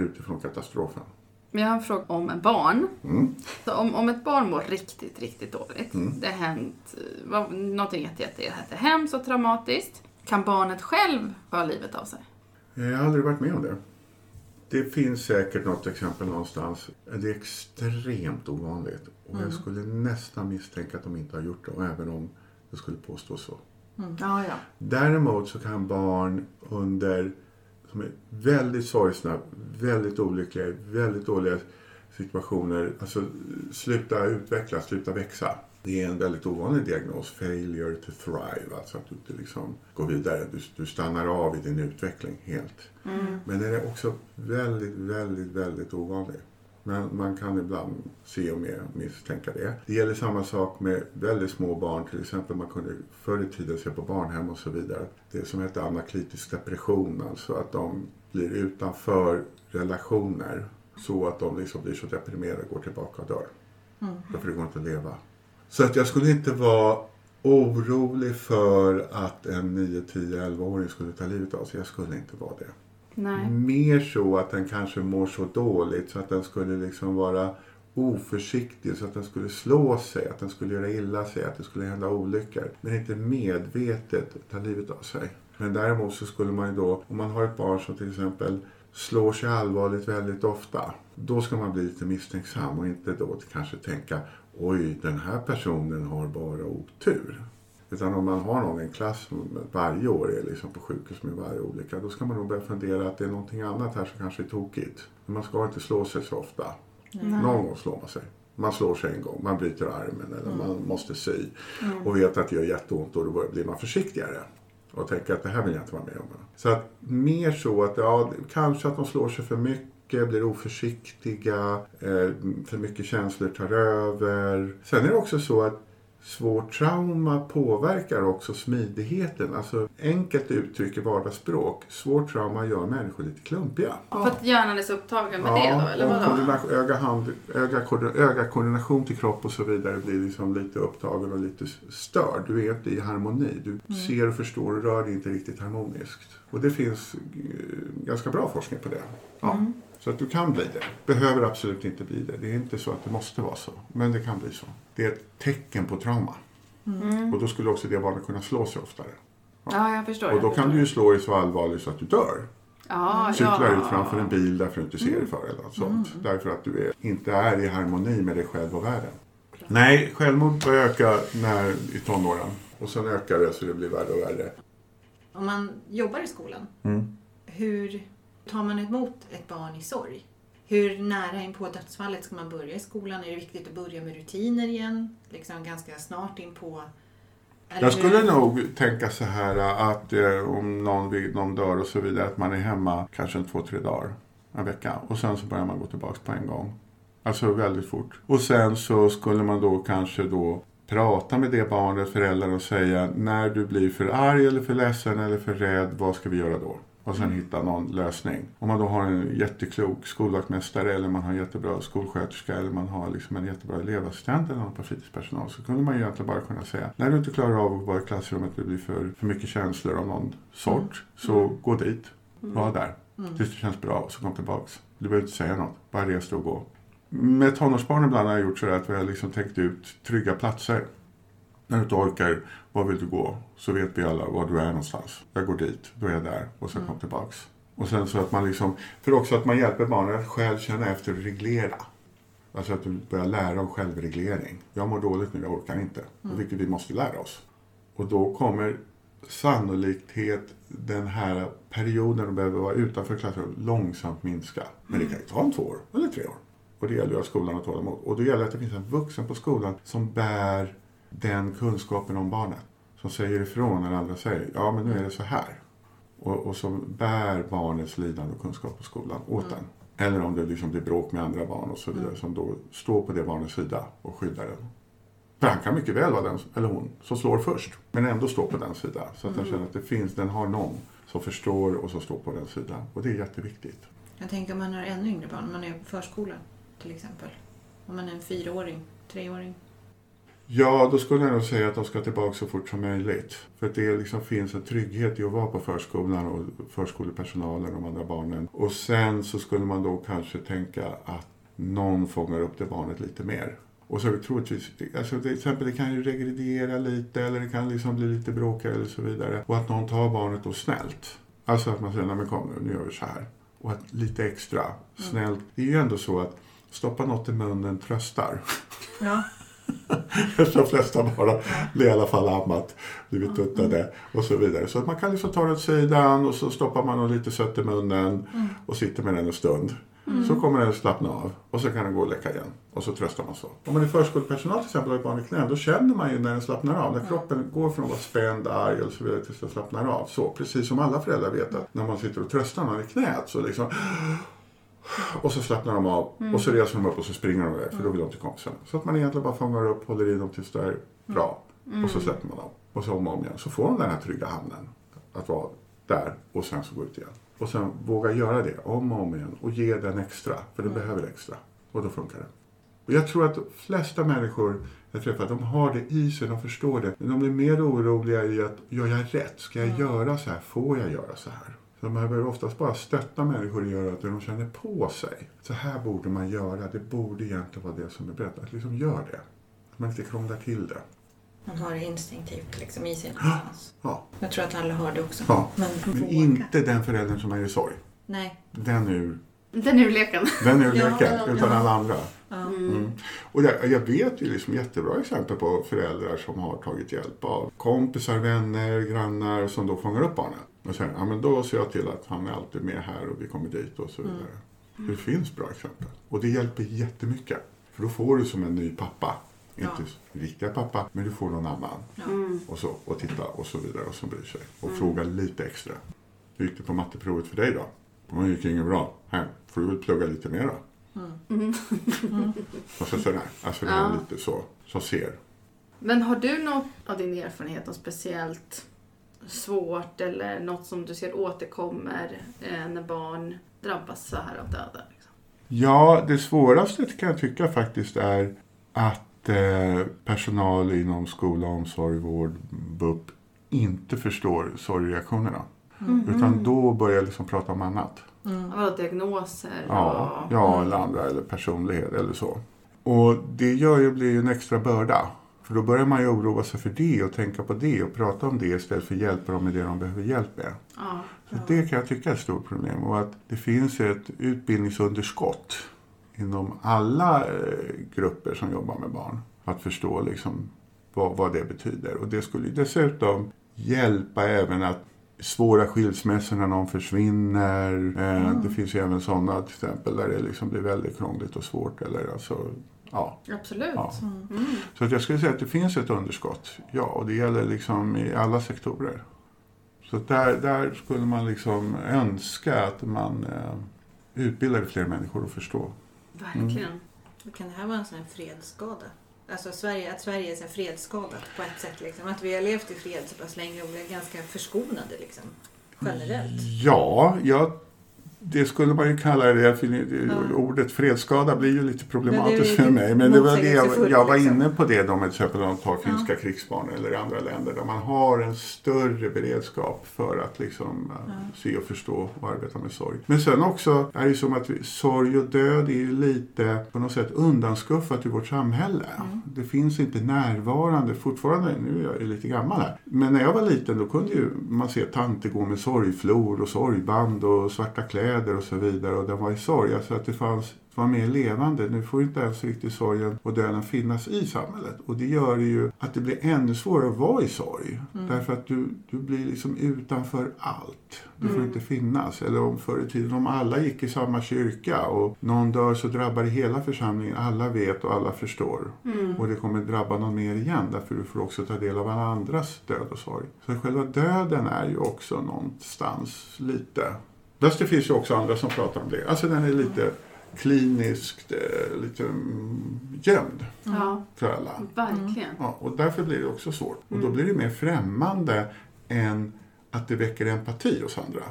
utifrån katastrofen. Men jag har en fråga om barn. Mm. Så om, om ett barn mår riktigt, riktigt dåligt. Det har hänt eh, vad- någonting jätte, jätte, jätte hemskt och traumatiskt. Kan barnet själv ta livet av sig? Jag har aldrig varit med om det. Det finns säkert något exempel någonstans. Det är extremt ovanligt. Och jag skulle nästan misstänka att de inte har gjort det, och även om det skulle påstå så. Ja, ja. Däremot så kan barn under, som är väldigt sorgsna, väldigt olyckliga, väldigt dåliga situationer, alltså sluta utvecklas, sluta växa. Det är en väldigt ovanlig diagnos, failure to thrive, alltså att du inte liksom går vidare, du, du stannar av i din utveckling helt. Men den är också väldigt, väldigt, väldigt ovanlig. Men man kan ibland se och mer misstänka det. Det gäller samma sak med väldigt små barn. Till exempel man kunde förr i tiden se på barnhem och så vidare. Det som heter anaklitisk depression. Alltså att de blir utanför relationer. Så att de liksom blir så deprimerade och går tillbaka och dör. Därför det går inte att leva. Så att jag skulle inte vara orolig för att en 9, 10, 11-åring skulle ta livet av sig. Jag skulle inte vara det. Nej. Mer så att den kanske mår så dåligt så att den skulle liksom vara oförsiktig så att den skulle slå sig, att den skulle göra illa sig, att det skulle hända olyckor. Men inte medvetet ta livet av sig. Men däremot så skulle man ju då, om man har ett barn som till exempel slår sig allvarligt väldigt ofta. Då ska man bli lite misstänksam och inte då kanske tänka oj den här personen har bara otur. Utan om man har någon en klass varje år är liksom på sjukhus med varje olycka. Då ska man nog börja fundera att det är någonting annat här som kanske är tokigt. Men man ska inte slå sig så ofta. Någon gång slår man sig. Man slår sig en gång, man bryter armen eller man måste sy. Och vet att det gör jätteont och då blir man försiktigare. Och tänker att det här vill jag inte vara med om. Så att mer så att ja, kanske att de slår sig för mycket, blir oförsiktiga, eh, för mycket känslor tar över. Sen är det också så att svårt trauma påverkar också smidigheten. Alltså enkelt uttryck i vardagsspråk. Svårt trauma gör människor lite klumpiga. För att hjärnan är så upptagen med det då, eller vadå? öga, hand, öga, öga, koordination till kropp och så vidare blir liksom lite upptagen och lite störd. Du är inte i harmoni. Du ser och förstår och rör dig inte riktigt harmoniskt. Och det finns eh, ganska bra forskning på det. Ja. Så att du kan bli det. Behöver absolut inte bli det. Det är inte så att det måste vara så. Men det kan bli så. Det är ett tecken på trauma. Och då skulle också det barnet kunna slå sig oftare. Ja, jag förstår. Och då kan du ju slå dig så allvarligt så att du dör. ja, Cyklar ja. ut framför en bil därför du inte ser dig för eller något sånt. Därför att du är, inte är i harmoni med dig själv och världen. Nej, självmord börjar öka när, i tonåren. Och sen ökar det så det blir värre och värre. Om man jobbar i skolan, Mm. hur tar man emot ett barn i sorg? Hur nära in på dödsfallet ska man börja i skolan? Är det viktigt att börja med rutiner igen? Liksom ganska snart in på... eller Jag skulle hur? nog tänka så här att eh, om någon, någon dör och så vidare att man är hemma kanske en två, tre dagar, en vecka. Och sen så börjar man gå tillbaka på en gång. Alltså väldigt fort. Och sen så skulle man då kanske då prata med det barnet, föräldrar och säga när du blir för arg eller för ledsen eller för rädd, vad ska vi göra då? Och sen hitta någon lösning. Om man då har en jätteklok skolvaktmästare eller man har en jättebra skolsköterska eller man har liksom en jättebra elevassistent eller någon på fritidspersonal så kunde man egentligen bara kunna säga när du inte klarar av att vara i klassrummet det blir för, för mycket känslor av någon sort så gå dit, var där tills det känns bra och så kom tillbaks. Du behöver inte säga något, bara res dig och gå. Med tonårsbarn ibland har jag gjort så att vi har liksom tänkt ut trygga platser. När du inte orkar, var vill du gå? Så vet vi alla var du är någonstans. Jag går dit, då är jag där och sen kom tillbaks. Och sen så att man liksom, för också att man hjälper barnen att själv känna efter och reglera. Alltså att du börjar lära om självreglering. Jag mår dåligt nu, jag orkar inte. Och vilket vi måste lära oss. Och då kommer sannolikt den här perioden de behöver vara utanför klassrummet långsamt minska. Men det kan ju ta en två år eller tre år. Och det gäller ju att skolan har tålamod. Och då gäller det att det finns en vuxen på skolan som bär den kunskapen om barnet. Som säger ifrån när andra säger, ja men nu är det så här. Och, och som bär barnets lidande och kunskap på skolan åt den. Eller om det liksom blir bråk med andra barn och så vidare. Som då står på det barnets sida och skyddar den. För han kan mycket väl vara den, eller hon, som slår först. Men ändå stå på den sidan. Så att den känner att det finns, den har någon som förstår och som står på den sidan. Och det är jätteviktigt. Jag tänker om man har ännu yngre barn, om man är på förskolan till exempel. Om man är en fyraåring, treåring. Ja, då skulle jag nog säga att de ska tillbaka så fort som möjligt. För att det liksom finns en trygghet i att vara på förskolan och förskolepersonalen och de andra barnen. Och sen så skulle man då kanske tänka att någon fångar upp det barnet lite mer. Och så troligtvis, alltså till exempel det kan ju regredera lite eller det kan liksom bli lite bråkigare eller så vidare. Och att någon tar barnet då snällt. Alltså att man säger, nej men kom nu, nu gör vi så här. Och att lite extra snällt. Det är ju ändå så att stoppa något i munnen tröstar. Ja. <laughs> De flesta bara blir i alla fall ammat, blivit tuttade och så vidare. Så att man kan liksom ta det åt sidan och så stoppar man lite sött i munnen och sitter med den en stund. Så kommer den slappna av och så kan den gå och leka igen. Och så tröstar man så. Om man är förskolepersonal till exempel och har ett barn i knä, då känner man ju när den slappnar av. När kroppen går från att vara spänd, arg och så vidare tills den slappnar av. Så precis som alla föräldrar vet att när man sitter och tröstar någon i knät så liksom och så slappnar de av och så reser de upp och så springer de iväg för då vill de till kompisen. Så att man egentligen bara fångar upp, håller i dem tills det är bra. Och så släpper man dem. Och så om och om igen. Så får de den här trygga hamnen. Att vara där och sen så gå ut igen. Och sen våga göra det om och om igen och ge den extra. För den behöver extra. Och då funkar det. Och jag tror att de flesta människor jag träffar, de har det i sig, de förstår det. Men de blir mer oroliga i att, gör jag rätt? Ska jag göra så här? Får jag göra så här? Så de behöver oftast bara stötta människor i att göra att de känner på sig. Så här borde man göra, det borde egentligen vara det som är brett. Att liksom gör det. Att man inte krånglar till det. Man har det instinktivt liksom i sig någonstans. Ja, Jag tror att alla har det också. ja. Men, Men inte den föräldern som är i sorg. Nej. Den ur, Den är leken. den ur <laughs> leken, ja, utan ja. alla andra. Ja. Mm. Och jag, jag vet ju liksom jättebra exempel på föräldrar som har tagit hjälp av kompisar, vänner, grannar som då fångar upp barnen. Och säger, ja men då ser jag till att han är alltid med här och vi kommer dit och så vidare. Det finns bra exempel. Och det hjälper jättemycket. För då får du som en ny pappa. Inte riktiga pappa, men du får någon annan. Mm. Och, så, och titta och så vidare och som bryr sig. Och fråga lite extra. Hur gick det på matteprovet för dig då? Det gick inget bra. Här, får du väl plugga lite mer då. <laughs> Och så sådär. Alltså det är Ja. lite så, som ser. Men har du något av din erfarenhet, något speciellt svårt eller något som du ser återkommer eh, när barn drabbas så här av döden? Liksom? Ja, det svåraste kan jag tycka faktiskt är att eh, personal inom skola, omsorg, vård, BUP inte förstår sorgreaktionerna. Utan då börjar jag liksom prata om annat. Vadå, diagnoser? Ja, och- ja Mm. eller andra, eller personlighet eller så. Och det gör ju, blir ju en extra börda. För då börjar man ju oroa sig för det och tänka på det och prata om det istället för att hjälpa dem med det de behöver hjälp med. Ja. Så det kan jag tycka är ett stort problem. Och att det finns ett utbildningsunderskott inom alla eh, grupper som jobbar med barn. Att förstå liksom vad, vad det betyder. Och det skulle dessutom hjälpa även att svåra skilsmässor när någon försvinner. Eh, Det finns ju även sådana till exempel där det liksom blir väldigt krångligt och svårt. Eller alltså, ja. Absolut. Ja. Mm. Så att jag skulle säga att det finns ett underskott. Ja, och det gäller liksom i alla sektorer. Så där, där skulle man liksom önska att man eh, utbildade fler människor att förstå. Verkligen. Kan det här vara en sån här fredsskada? Alltså Sverige, att Sverige är så fredsskadat på ett sätt. Liksom. Att vi har levt i fred så pass länge och vi är ganska förskonade liksom. Generellt. Ja, ja det skulle man ju kalla det. För det- Ordet fredsskada blir ju lite problematiskt för mig. Men det var det jag, jag var liksom. inne på det då med till exempel om man tar finska krigsbarn eller andra länder där man har en större beredskap för att liksom eh, se och förstå och arbeta med sorg. Men sen också är det ju som att vi, sorg och död är ju lite på något sätt undanskuffat i vårt samhälle. Det finns inte närvarande fortfarande, nu är jag ju lite gammal här. Men när jag var liten då kunde ju man se tanter gå med sorgflor och sorgband och svarta kläder och så vidare och den var i sorg. Alltså att det fanns var mer levande. Nu får inte ens riktigt sorgen och döden finnas i samhället. Och det gör ju att det blir ännu svårare att vara i sorg. Därför att du, du blir liksom utanför allt. Du får inte finnas. Eller om förr i tiden om alla gick i samma kyrka och någon dör så drabbar det hela församlingen. Alla vet och alla förstår. Och det kommer drabba någon mer igen. Därför du får också ta del av alla andras död och sorg. Så själva döden är ju också någonstans lite Fast det finns ju också andra som pratar om det. Alltså den är lite kliniskt, eh, lite mm, gömd Ja, för alla. verkligen. Ja, och därför blir det också svårt. Och då blir det mer främmande än att det väcker empati hos andra.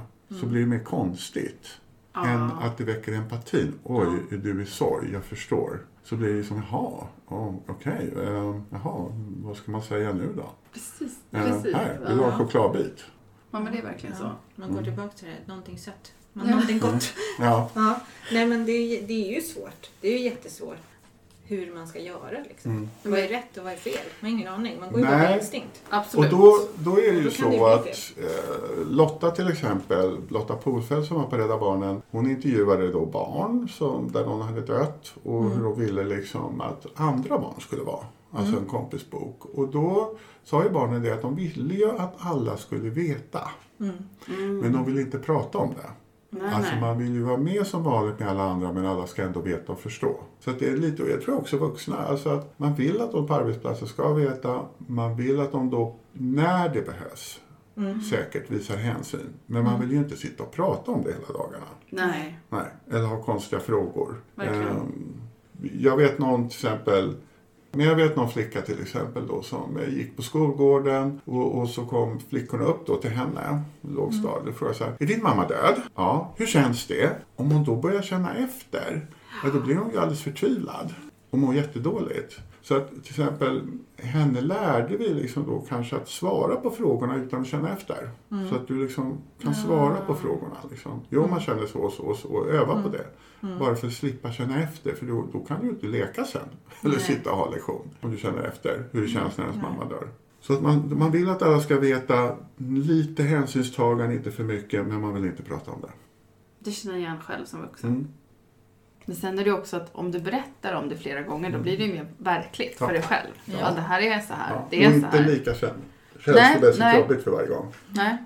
Så blir det mer konstigt Ja. än att det väcker empatin. Oj, är du i sorg? Jag förstår. Så blir det som, jaha, oh, okej, eh, jaha, vad ska man säga nu då? Precis. Eh, precis. här, vill du ha en Ja. chokladbit? Ja, men det är verkligen så. Ja, man går tillbaka till det, någonting sött. Man, Ja. Någonting gott. Ja, <laughs> Ja. Nej men det är, ju- det är ju svårt. Det är ju jättesvårt. Hur man ska göra liksom. Mm. Vad är rätt och vad är fel? Man har ingen aning. Man går ju bara på instinkt. Och Absolut. då, då är det Och ju det så bli att eh, Lotta till exempel, Lotta Polfeld som var på Rädda Barnen, hon intervjuade då barn som, där någon hade dött och Mm. hur de ville liksom att andra barn skulle vara. Alltså Mm. en kompisbok. Och då sa ju barnen det att de ville ju att alla skulle veta. Mm. Men de ville inte prata om det. Nej, Alltså nej. man vill ju vara med som vanligt med alla andra men alla ska ändå veta och förstå. Så det är lite, och jag tror också vuxna, alltså att man vill att de på arbetsplatser ska veta, man vill att de då, när det behövs, Mm. säkert visar hänsyn. Men man vill ju inte sitta och prata om det hela dagarna. Nej. Nej, eller ha konstiga frågor. Verkligen. Ehm, jag vet någon till exempel men jag vet någon flicka till exempel då som eh, gick på skolgården och, och så kom flickorna upp då till henne, lågstadiet, och frågade så här, är din mamma död? Ja. Hur känns det? Om hon då börjar känna efter, ja, då blir hon ju alldeles förtvivlad och mår jättedåligt. Så att till exempel henne lärde vi liksom då kanske att svara på frågorna utan att känna efter. Så att du liksom kan svara på frågorna. Liksom. Jo, man känner så och så och så öva på det. Bara för att slippa känna efter, för då, då kan du ju inte leka sen. Eller sitta och ha lektion. Om du känner efter hur det känns när ens mamma dör. Så att man, man vill att alla ska veta lite hänsynstagande, inte för mycket, men man vill inte prata om det. Det känner jag igen själv som vuxen. Mm. Men sen är det också att om du berättar om det flera gånger då blir det ju mer verkligt Ja. för dig själv. Ja. Ja. det här är så här. Ja, Det är så inte här. lika känd- Nej, känslomässigt nej. jobbigt för varje gång. Nej.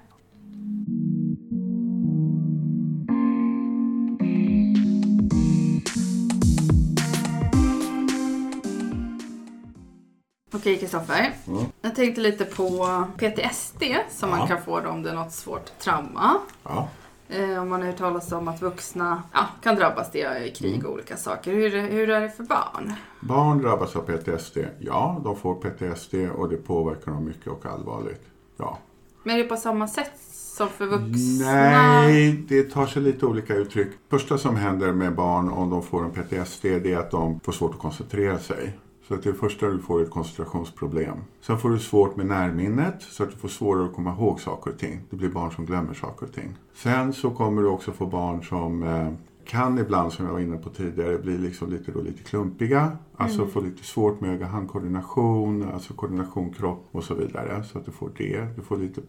Okej Kristoffer, Mm. jag tänkte lite på PTSD som Ja. man kan få då om det är något svårt trauma. Ja. Eh, om man har hört talas om att vuxna ja, kan drabbas det i krig och olika saker. Hur, hur är det för barn? Barn drabbas av PTSD. Ja, de får PTSD och det påverkar dem mycket och allvarligt. Ja. Men är det på samma sätt som för vuxna? Nej, det tar sig lite olika uttryck. Första som händer med barn om de får en PTSD det är att de får svårt att koncentrera sig. Så att det första du får är ett koncentrationsproblem. Sen får du svårt med närminnet så att du får svårare att komma ihåg saker och ting. Det blir barn som glömmer saker och ting. Sen så kommer du också få barn som eh, kan ibland, som jag var inne på tidigare, bli liksom lite, då, lite klumpiga. Alltså få lite svårt med öga-handkoordination, alltså koordination kropp och så vidare. Så att du får det. Du får lite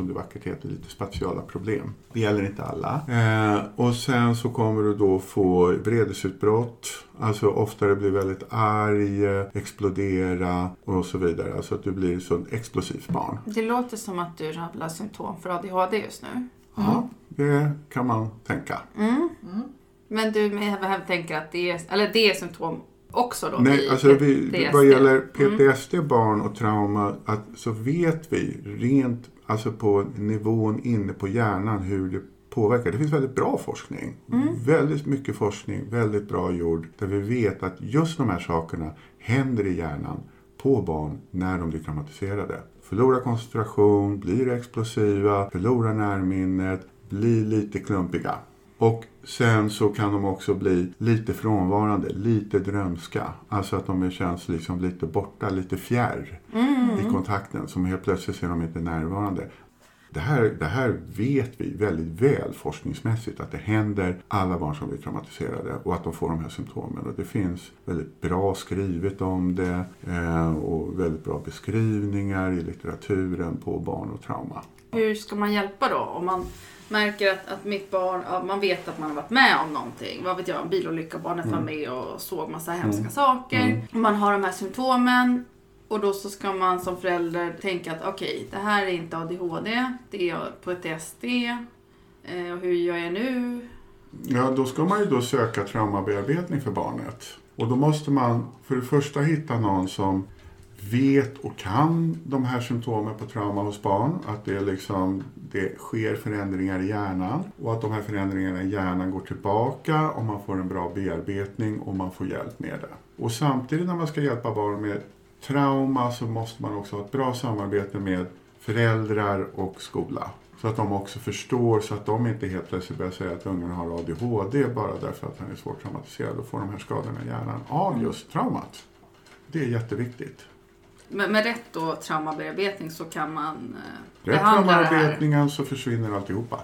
som det vackert heter, lite spatiala problem. Det gäller inte alla. Eh, och sen så kommer du då få vredesutbrott, alltså oftare bli väldigt arg, explodera och så vidare. Alltså att du blir ett sånt explosivt barn. Det låter som att du rabblar symptom för ADHD just nu. Ja, det kan man tänka. Men du med- tänker att det är, eller det är symptom också då? Nej, alltså vi, vad gäller PTSD, barn och trauma, att, så vet vi rent alltså på nivån inne på hjärnan hur det påverkar. Det finns väldigt bra forskning. Väldigt mycket forskning, väldigt bra gjord. Där vi vet att just de här sakerna händer i hjärnan på barn när de blir traumatiserade. Förlorar koncentration, blir explosiva, förlorar närminnet, blir lite klumpiga. Och sen så kan de också bli lite frånvarande, lite drömska. Alltså att de känns liksom lite borta, lite fjärr i kontakten. Som helt plötsligt är de inte närvarande. Det här, det här vet vi väldigt väl forskningsmässigt att det händer alla barn som blir traumatiserade och att de får de här symptomen. Och det finns väldigt bra skrivet om det eh, och väldigt bra beskrivningar i litteraturen på barn och trauma. Hur ska man hjälpa då? Om man märker att, att mitt barn, ja, man vet att man har varit med om någonting. Vad vet jag, en bilolycka, barnet var med och såg massa hemska saker. Man har de här symptomen. Och då så ska man som förälder tänka att okej, det här är inte ADHD, det är PTSD. Eh, och hur gör jag nu? Ja, då ska man ju då söka traumabearbetning för barnet. Och då måste man för det första hitta någon som vet och kan de här symptomen på trauma hos barn. Att det, liksom, det sker förändringar i hjärnan och att de här förändringarna i hjärnan går tillbaka och man får en bra bearbetning och man får hjälp med det. Och samtidigt när man ska hjälpa barn med trauma så måste man också ha ett bra samarbete med föräldrar och skola. Så att de också förstår så att de inte helt plötsligt börjar säga att ungen har ADHD bara därför att han är svårt traumatiserad och får de här skadorna i hjärnan av just traumat. Det är jätteviktigt. Med, med rätt då traumabearbetning så kan man eh, Rätt behandla det här. traumabearbetningen så försvinner alltihopa.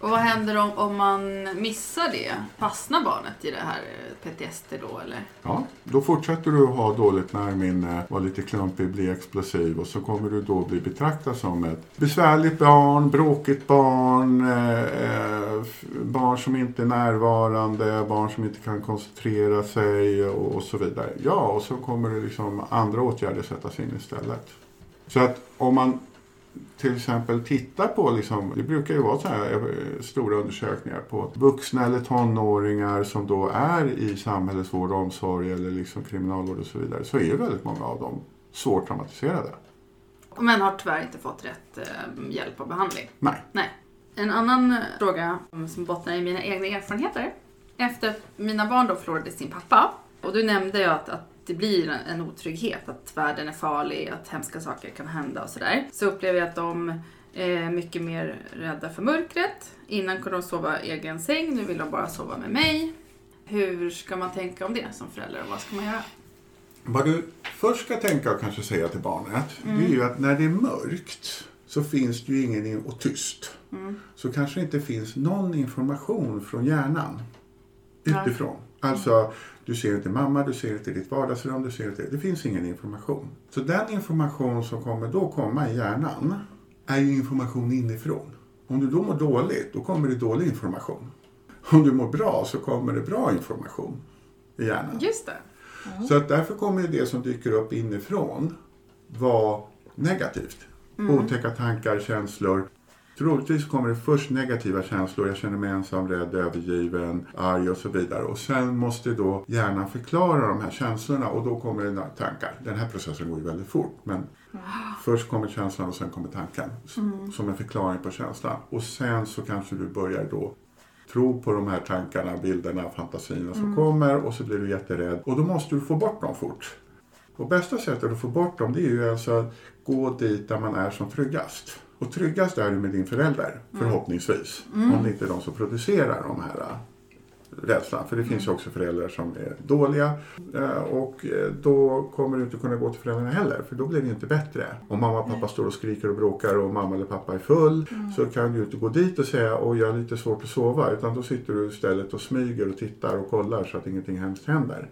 Och vad händer om, om man missar det? Fastnar barnet i det här eh, PTSD då eller? Ja, då fortsätter du att ha dåligt närminne, vara lite klumpig, bli explosiv och så kommer du då bli betraktad som ett besvärligt barn, bråkigt barn, eh, eh barn som inte är närvarande, barn som inte kan koncentrera sig och, och så vidare. Ja, och så kommer det liksom andra åtgärder sättas in istället. Så att om man till exempel tittar på, liksom, det brukar ju vara så här eh, stora undersökningar på vuxna eller tonåringar som då är i samhällets vård och omsorg eller liksom kriminalvård och så vidare, så är ju väldigt många av dem svårt traumatiserade. Men har tyvärr inte fått rätt eh, hjälp och behandling. Nej. Nej. En annan eh, fråga som bottnar i mina egna erfarenheter. Efter mina barn då förlorade sin pappa, och du nämnde ju att, att det blir en- otrygghet, att världen är farlig, att hemska saker kan hända och sådär. Så upplever jag att de är mycket mer rädda för mörkret. Innan kunde de sova i egen säng, nu vill de bara sova med mig. Hur ska man tänka om det som förälder och vad ska man göra? Vad du först ska tänka och kanske säga till barnet, det är ju att när det är mörkt så finns det ju ingen, in- och tyst, så kanske det inte finns någon information från hjärnan utifrån. Alltså, du ser inte mamma, du ser inte ditt vardagsrum, du ser inte, det finns ingen information. Så den information som kommer då komma i hjärnan är ju information inifrån. Om du då mår dåligt, då kommer det dålig information. Om du mår bra så kommer det bra information i hjärnan. Just det. Så att därför kommer det som dyker upp inifrån vara negativt. Otäcka tankar, känslor. Troligtvis kommer det först negativa känslor. Jag känner mig ensam, rädd, övergiven, arg och så vidare. Och sen måste då hjärnan förklara de här känslorna och då kommer det tankar. Den här processen går ju väldigt fort. Men först kommer känslan och sen kommer tanken. Som en förklaring på känslan. Och sen så kanske du börjar då tro på de här tankarna, bilderna, fantasierna som kommer och så blir du jätterädd. Och då måste du få bort dem fort. Och bästa sättet att få bort dem det är ju alltså att gå dit där man är som tryggast. Och tryggast är du med din förälder, förhoppningsvis. Om det inte är de som producerar de här äh, rädslan. För det finns ju också föräldrar som är dåliga. äh, Och äh, då kommer du inte kunna gå till föräldrarna heller. För då blir det inte bättre. Om mamma och pappa står och skriker och bråkar och mamma eller pappa är full. Så kan du inte gå dit och säga och jag har lite svårt att sova. Utan då sitter du istället och smyger och tittar och kollar så att ingenting hemskt händer.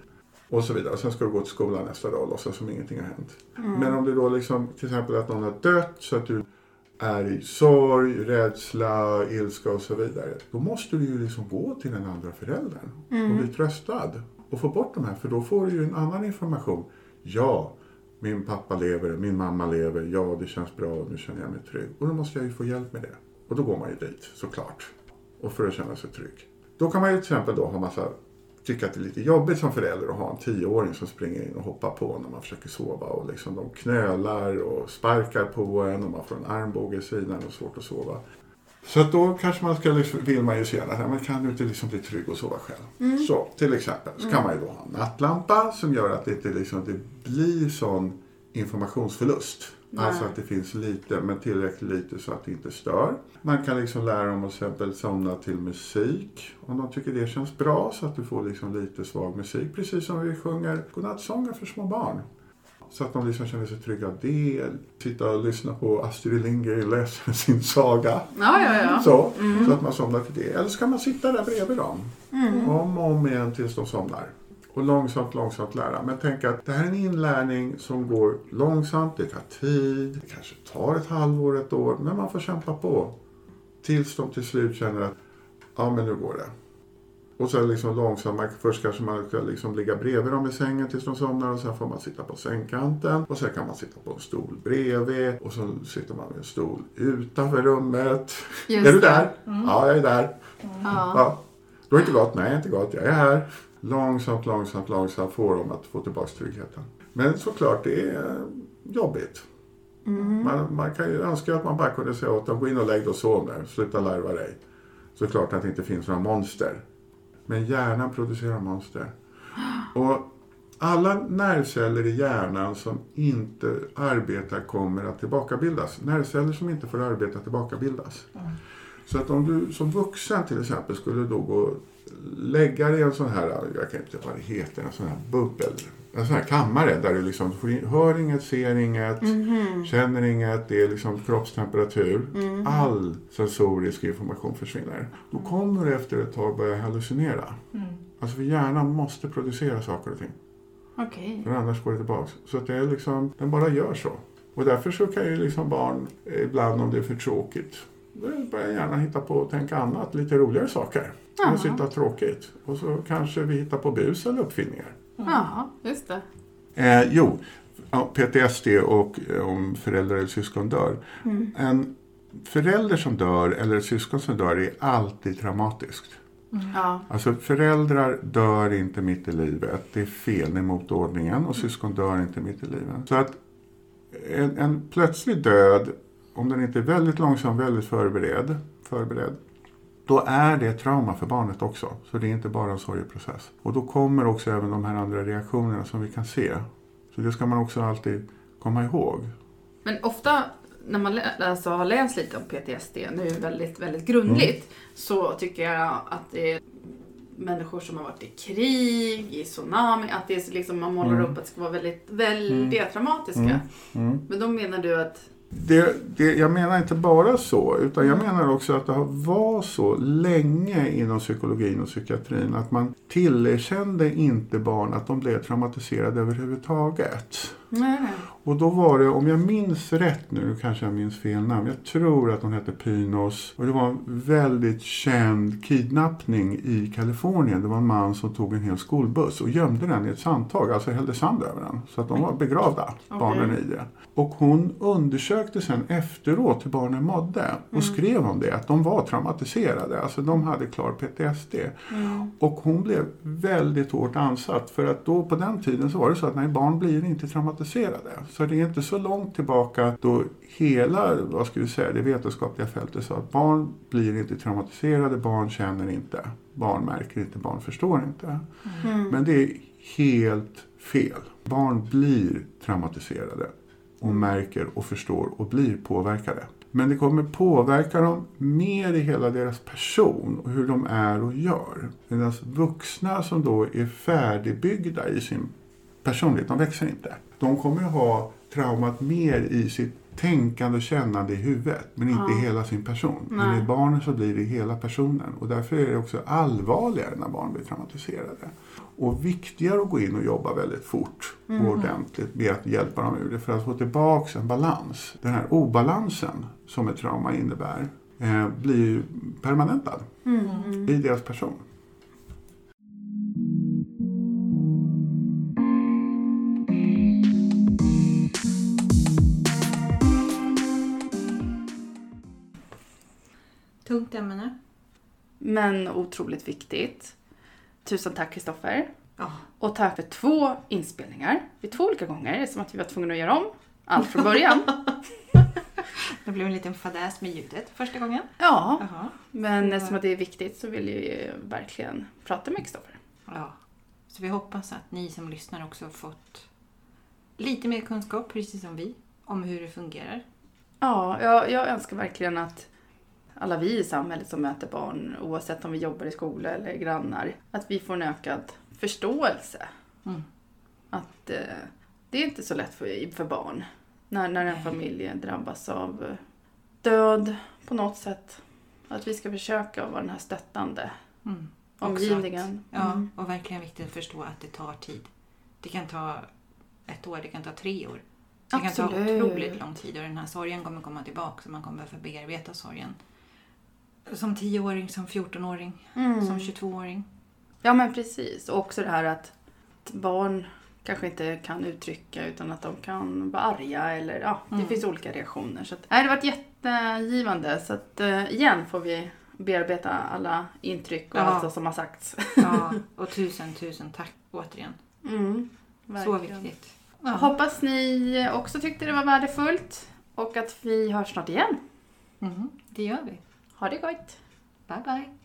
Och så vidare. Sen ska du gå till skolan nästa dag och låtsas som ingenting har hänt. Men om det då liksom till exempel att någon har dött så att du är i sorg, rädsla, ilska och så vidare. Då måste du ju liksom gå till den andra föräldern och bli tröstad. Och få bort de här för då får du ju en annan information. Ja, min pappa lever, min mamma lever, ja det känns bra nu känner jag mig trygg. Och då måste jag ju få hjälp med det. Och då går man ju dit såklart. Och för att känna sig trygg. Då kan man ju till exempel då ha massa tycka att det är lite jobbigt som förälder att ha en tioåring som springer in och hoppar på när man försöker sova. Och liksom de knölar och sparkar på en och man får en armbåge i sidan och svårt att sova. Så att då kanske man ska, liksom, vill man ju se det här, men kan du inte liksom bli trygg och sova själv? Så till exempel så kan man ju då ha en nattlampa som gör att det inte liksom, det blir sån informationsförlust. Alltså att det finns lite, men tillräckligt lite så att det inte stör. Man kan liksom lära dem att exempel somna till musik. Om de tycker det känns bra så att du får liksom lite svag musik. Precis som vi sjunger godnattsånger för små barn. Så att de liksom känner sig trygga av det. Sitta och lyssna på Astrid Lindgren läsa sin saga. Ja, ja, ja. Så, så att man somnar till det. Eller så kan man sitta där bredvid dem. Om och om igen tills de somnar. Och långsamt, långsamt lära. Men tänk att det här är en inlärning som går långsamt. Det tar tid. Det kanske tar ett halvår, ett år. Men man får kämpa på. Tills de till slut känner att ja, men nu går det. Och sen liksom långsamt, först kanske man ska liksom ligga bredvid dem i sängen tills de somnar och sen får man sitta på sängkanten och sen kan man sitta på en stol bredvid och så sitter man med en stol utanför rummet. Just är du där? Ja, jag är där. Ja. Ja. Du har inte gått? Nej, inte gått. Jag är här. Långsamt, långsamt, långsamt får de att få tillbaka tryggheten. Men såklart, det är jobbigt. Man, man kan ju önska att man bara kunde säga åt dem, gå in och lägg dig och sov nu. Sluta larva dig. Såklart att det inte finns några monster. Men hjärnan producerar monster. <gasps> Och alla nervceller i hjärnan som inte arbetar kommer att tillbakabildas. Nervceller som inte får arbeta tillbakabildas. Så att om du som vuxen till exempel skulle då gå lägga dig i en sån här, jag kan inte vad det heter, en sån här bubbel. En sån här kammare där du liksom hör inget, ser inget, känner inget, det är liksom kroppstemperatur. All sensorisk information försvinner. Då kommer du efter ett tag börja hallucinera. Alltså för hjärnan måste producera saker och ting. Okej. För annars går det tillbaks. Så att det är liksom, den bara gör så. Och därför så kan ju liksom barn ibland om det är för tråkigt börjar gärna hitta på och tänka annat, lite roligare saker. Än att sitta tråkigt. Och så kanske vi hittar på bus eller uppfinningar. Ja, just det. Eh, jo, PTSD och eh, om föräldrar eller syskon dör. En förälder som dör eller ett syskon som dör är alltid traumatiskt. Ja. Alltså föräldrar dör inte mitt i livet. Det är fel, det är mot ordningen. Och syskon dör inte mitt i livet. Så att en, en plötslig död, om den inte är väldigt långsam, väldigt förberedd, förberedd, då är det ett trauma för barnet också. Så det är inte bara en sorgeprocess. Och då kommer också även de här andra reaktionerna som vi kan se. Så det ska man också alltid komma ihåg. Men ofta när man alltså, har läst lite om PTSD, nu väldigt, väldigt grundligt, så tycker jag att det är människor som har varit i krig, i tsunami, att det är liksom, man målar upp att det ska vara väldigt, väldigt traumatiska. Men då menar du att, Det, det, jag menar inte bara så, utan jag menar också att det har varit så länge inom psykologin och psykiatrin att man tillerkände inte barn att de blev traumatiserade överhuvudtaget. Nej. Och då var det, om jag minns rätt nu, kanske jag minns fel namn, jag tror att hon hette Pynos. Och det var en väldigt känd kidnappning i Kalifornien. Det var en man som tog en hel skolbuss och gömde den i ett sandtag, alltså hällde sand över den. Så att de var begravda, barnen i det. Och hon undersökte sen efteråt hur barnen mådde och skrev om det, att de var traumatiserade. Alltså de hade klar PTSD. Och hon blev väldigt hårt ansatt för att då på den tiden så var det så att nej, barn blir inte traumatiserade. Så det är inte så långt tillbaka då hela, vad ska vi säga, det vetenskapliga fältet sa att barn blir inte traumatiserade, barn känner inte, barn märker inte, barn förstår inte. Men det är helt fel. Barn blir traumatiserade och märker och förstår och blir påverkade. Men det kommer påverka dem mer i hela deras person och hur de är och gör. Medan vuxna som då är färdigbyggda i sin de växer inte. De kommer ha traumat mer i sitt tänkande och kännande i huvudet, men inte i hela sin person. Men Nej. i barnen så blir det hela personen. Och därför är det också allvarligare när barn blir traumatiserade. Och viktigare att gå in och jobba väldigt fort och ordentligt med att hjälpa dem ur det för att få tillbaka en balans. Den här obalansen som ett trauma innebär eh, blir permanentad i deras person. Tungt ämne. Men otroligt viktigt. Tusen tack Kristoffer. Ja. Och tack för två inspelningar vid två olika gånger. Det är som att vi var tvungna att göra om allt från början. <laughs> Det blev en liten fadäs med ljudet första gången. ja, Jaha. men eftersom att det är viktigt så vill jag ju verkligen prata med Kristoffer. Ja. Så vi hoppas att ni som lyssnar också har fått lite mer kunskap, precis som vi, om hur det fungerar. Ja, jag, jag önskar verkligen att alla vi i samhället som möter barn, oavsett om vi jobbar i skola eller grannar, att vi får en ökad förståelse. Mm. Att eh, det är inte så lätt för, för barn när, när en familj drabbas av eh, död på något sätt. Att vi ska försöka vara den här stöttande Mm. omgivningen. Ja, Mm. och verkligen viktigt att förstå att det tar tid. Det kan ta ett år, det kan ta tre år. Det kan ta Absolut. otroligt lång tid och den här sorgen kommer komma tillbaka och man kommer behöva bearbeta sorgen. Som 10-åring, som 14-åring, Mm. som 22-åring. Ja men precis. Och också det här att barn kanske inte kan uttrycka utan att de kan vara arga eller ja, det Mm. finns olika reaktioner. Så att, nej, det har varit jättegivande. Så att eh, igen får vi bearbeta alla intryck och Ja. allt som har sagts. Ja, <laughs> och tusen, tusen tack återigen. Mm, Så viktigt. Jag hoppas ni också tyckte det var värdefullt och att vi hörs snart igen. Mhm, det gör vi. Ha det gott! Bye, bye.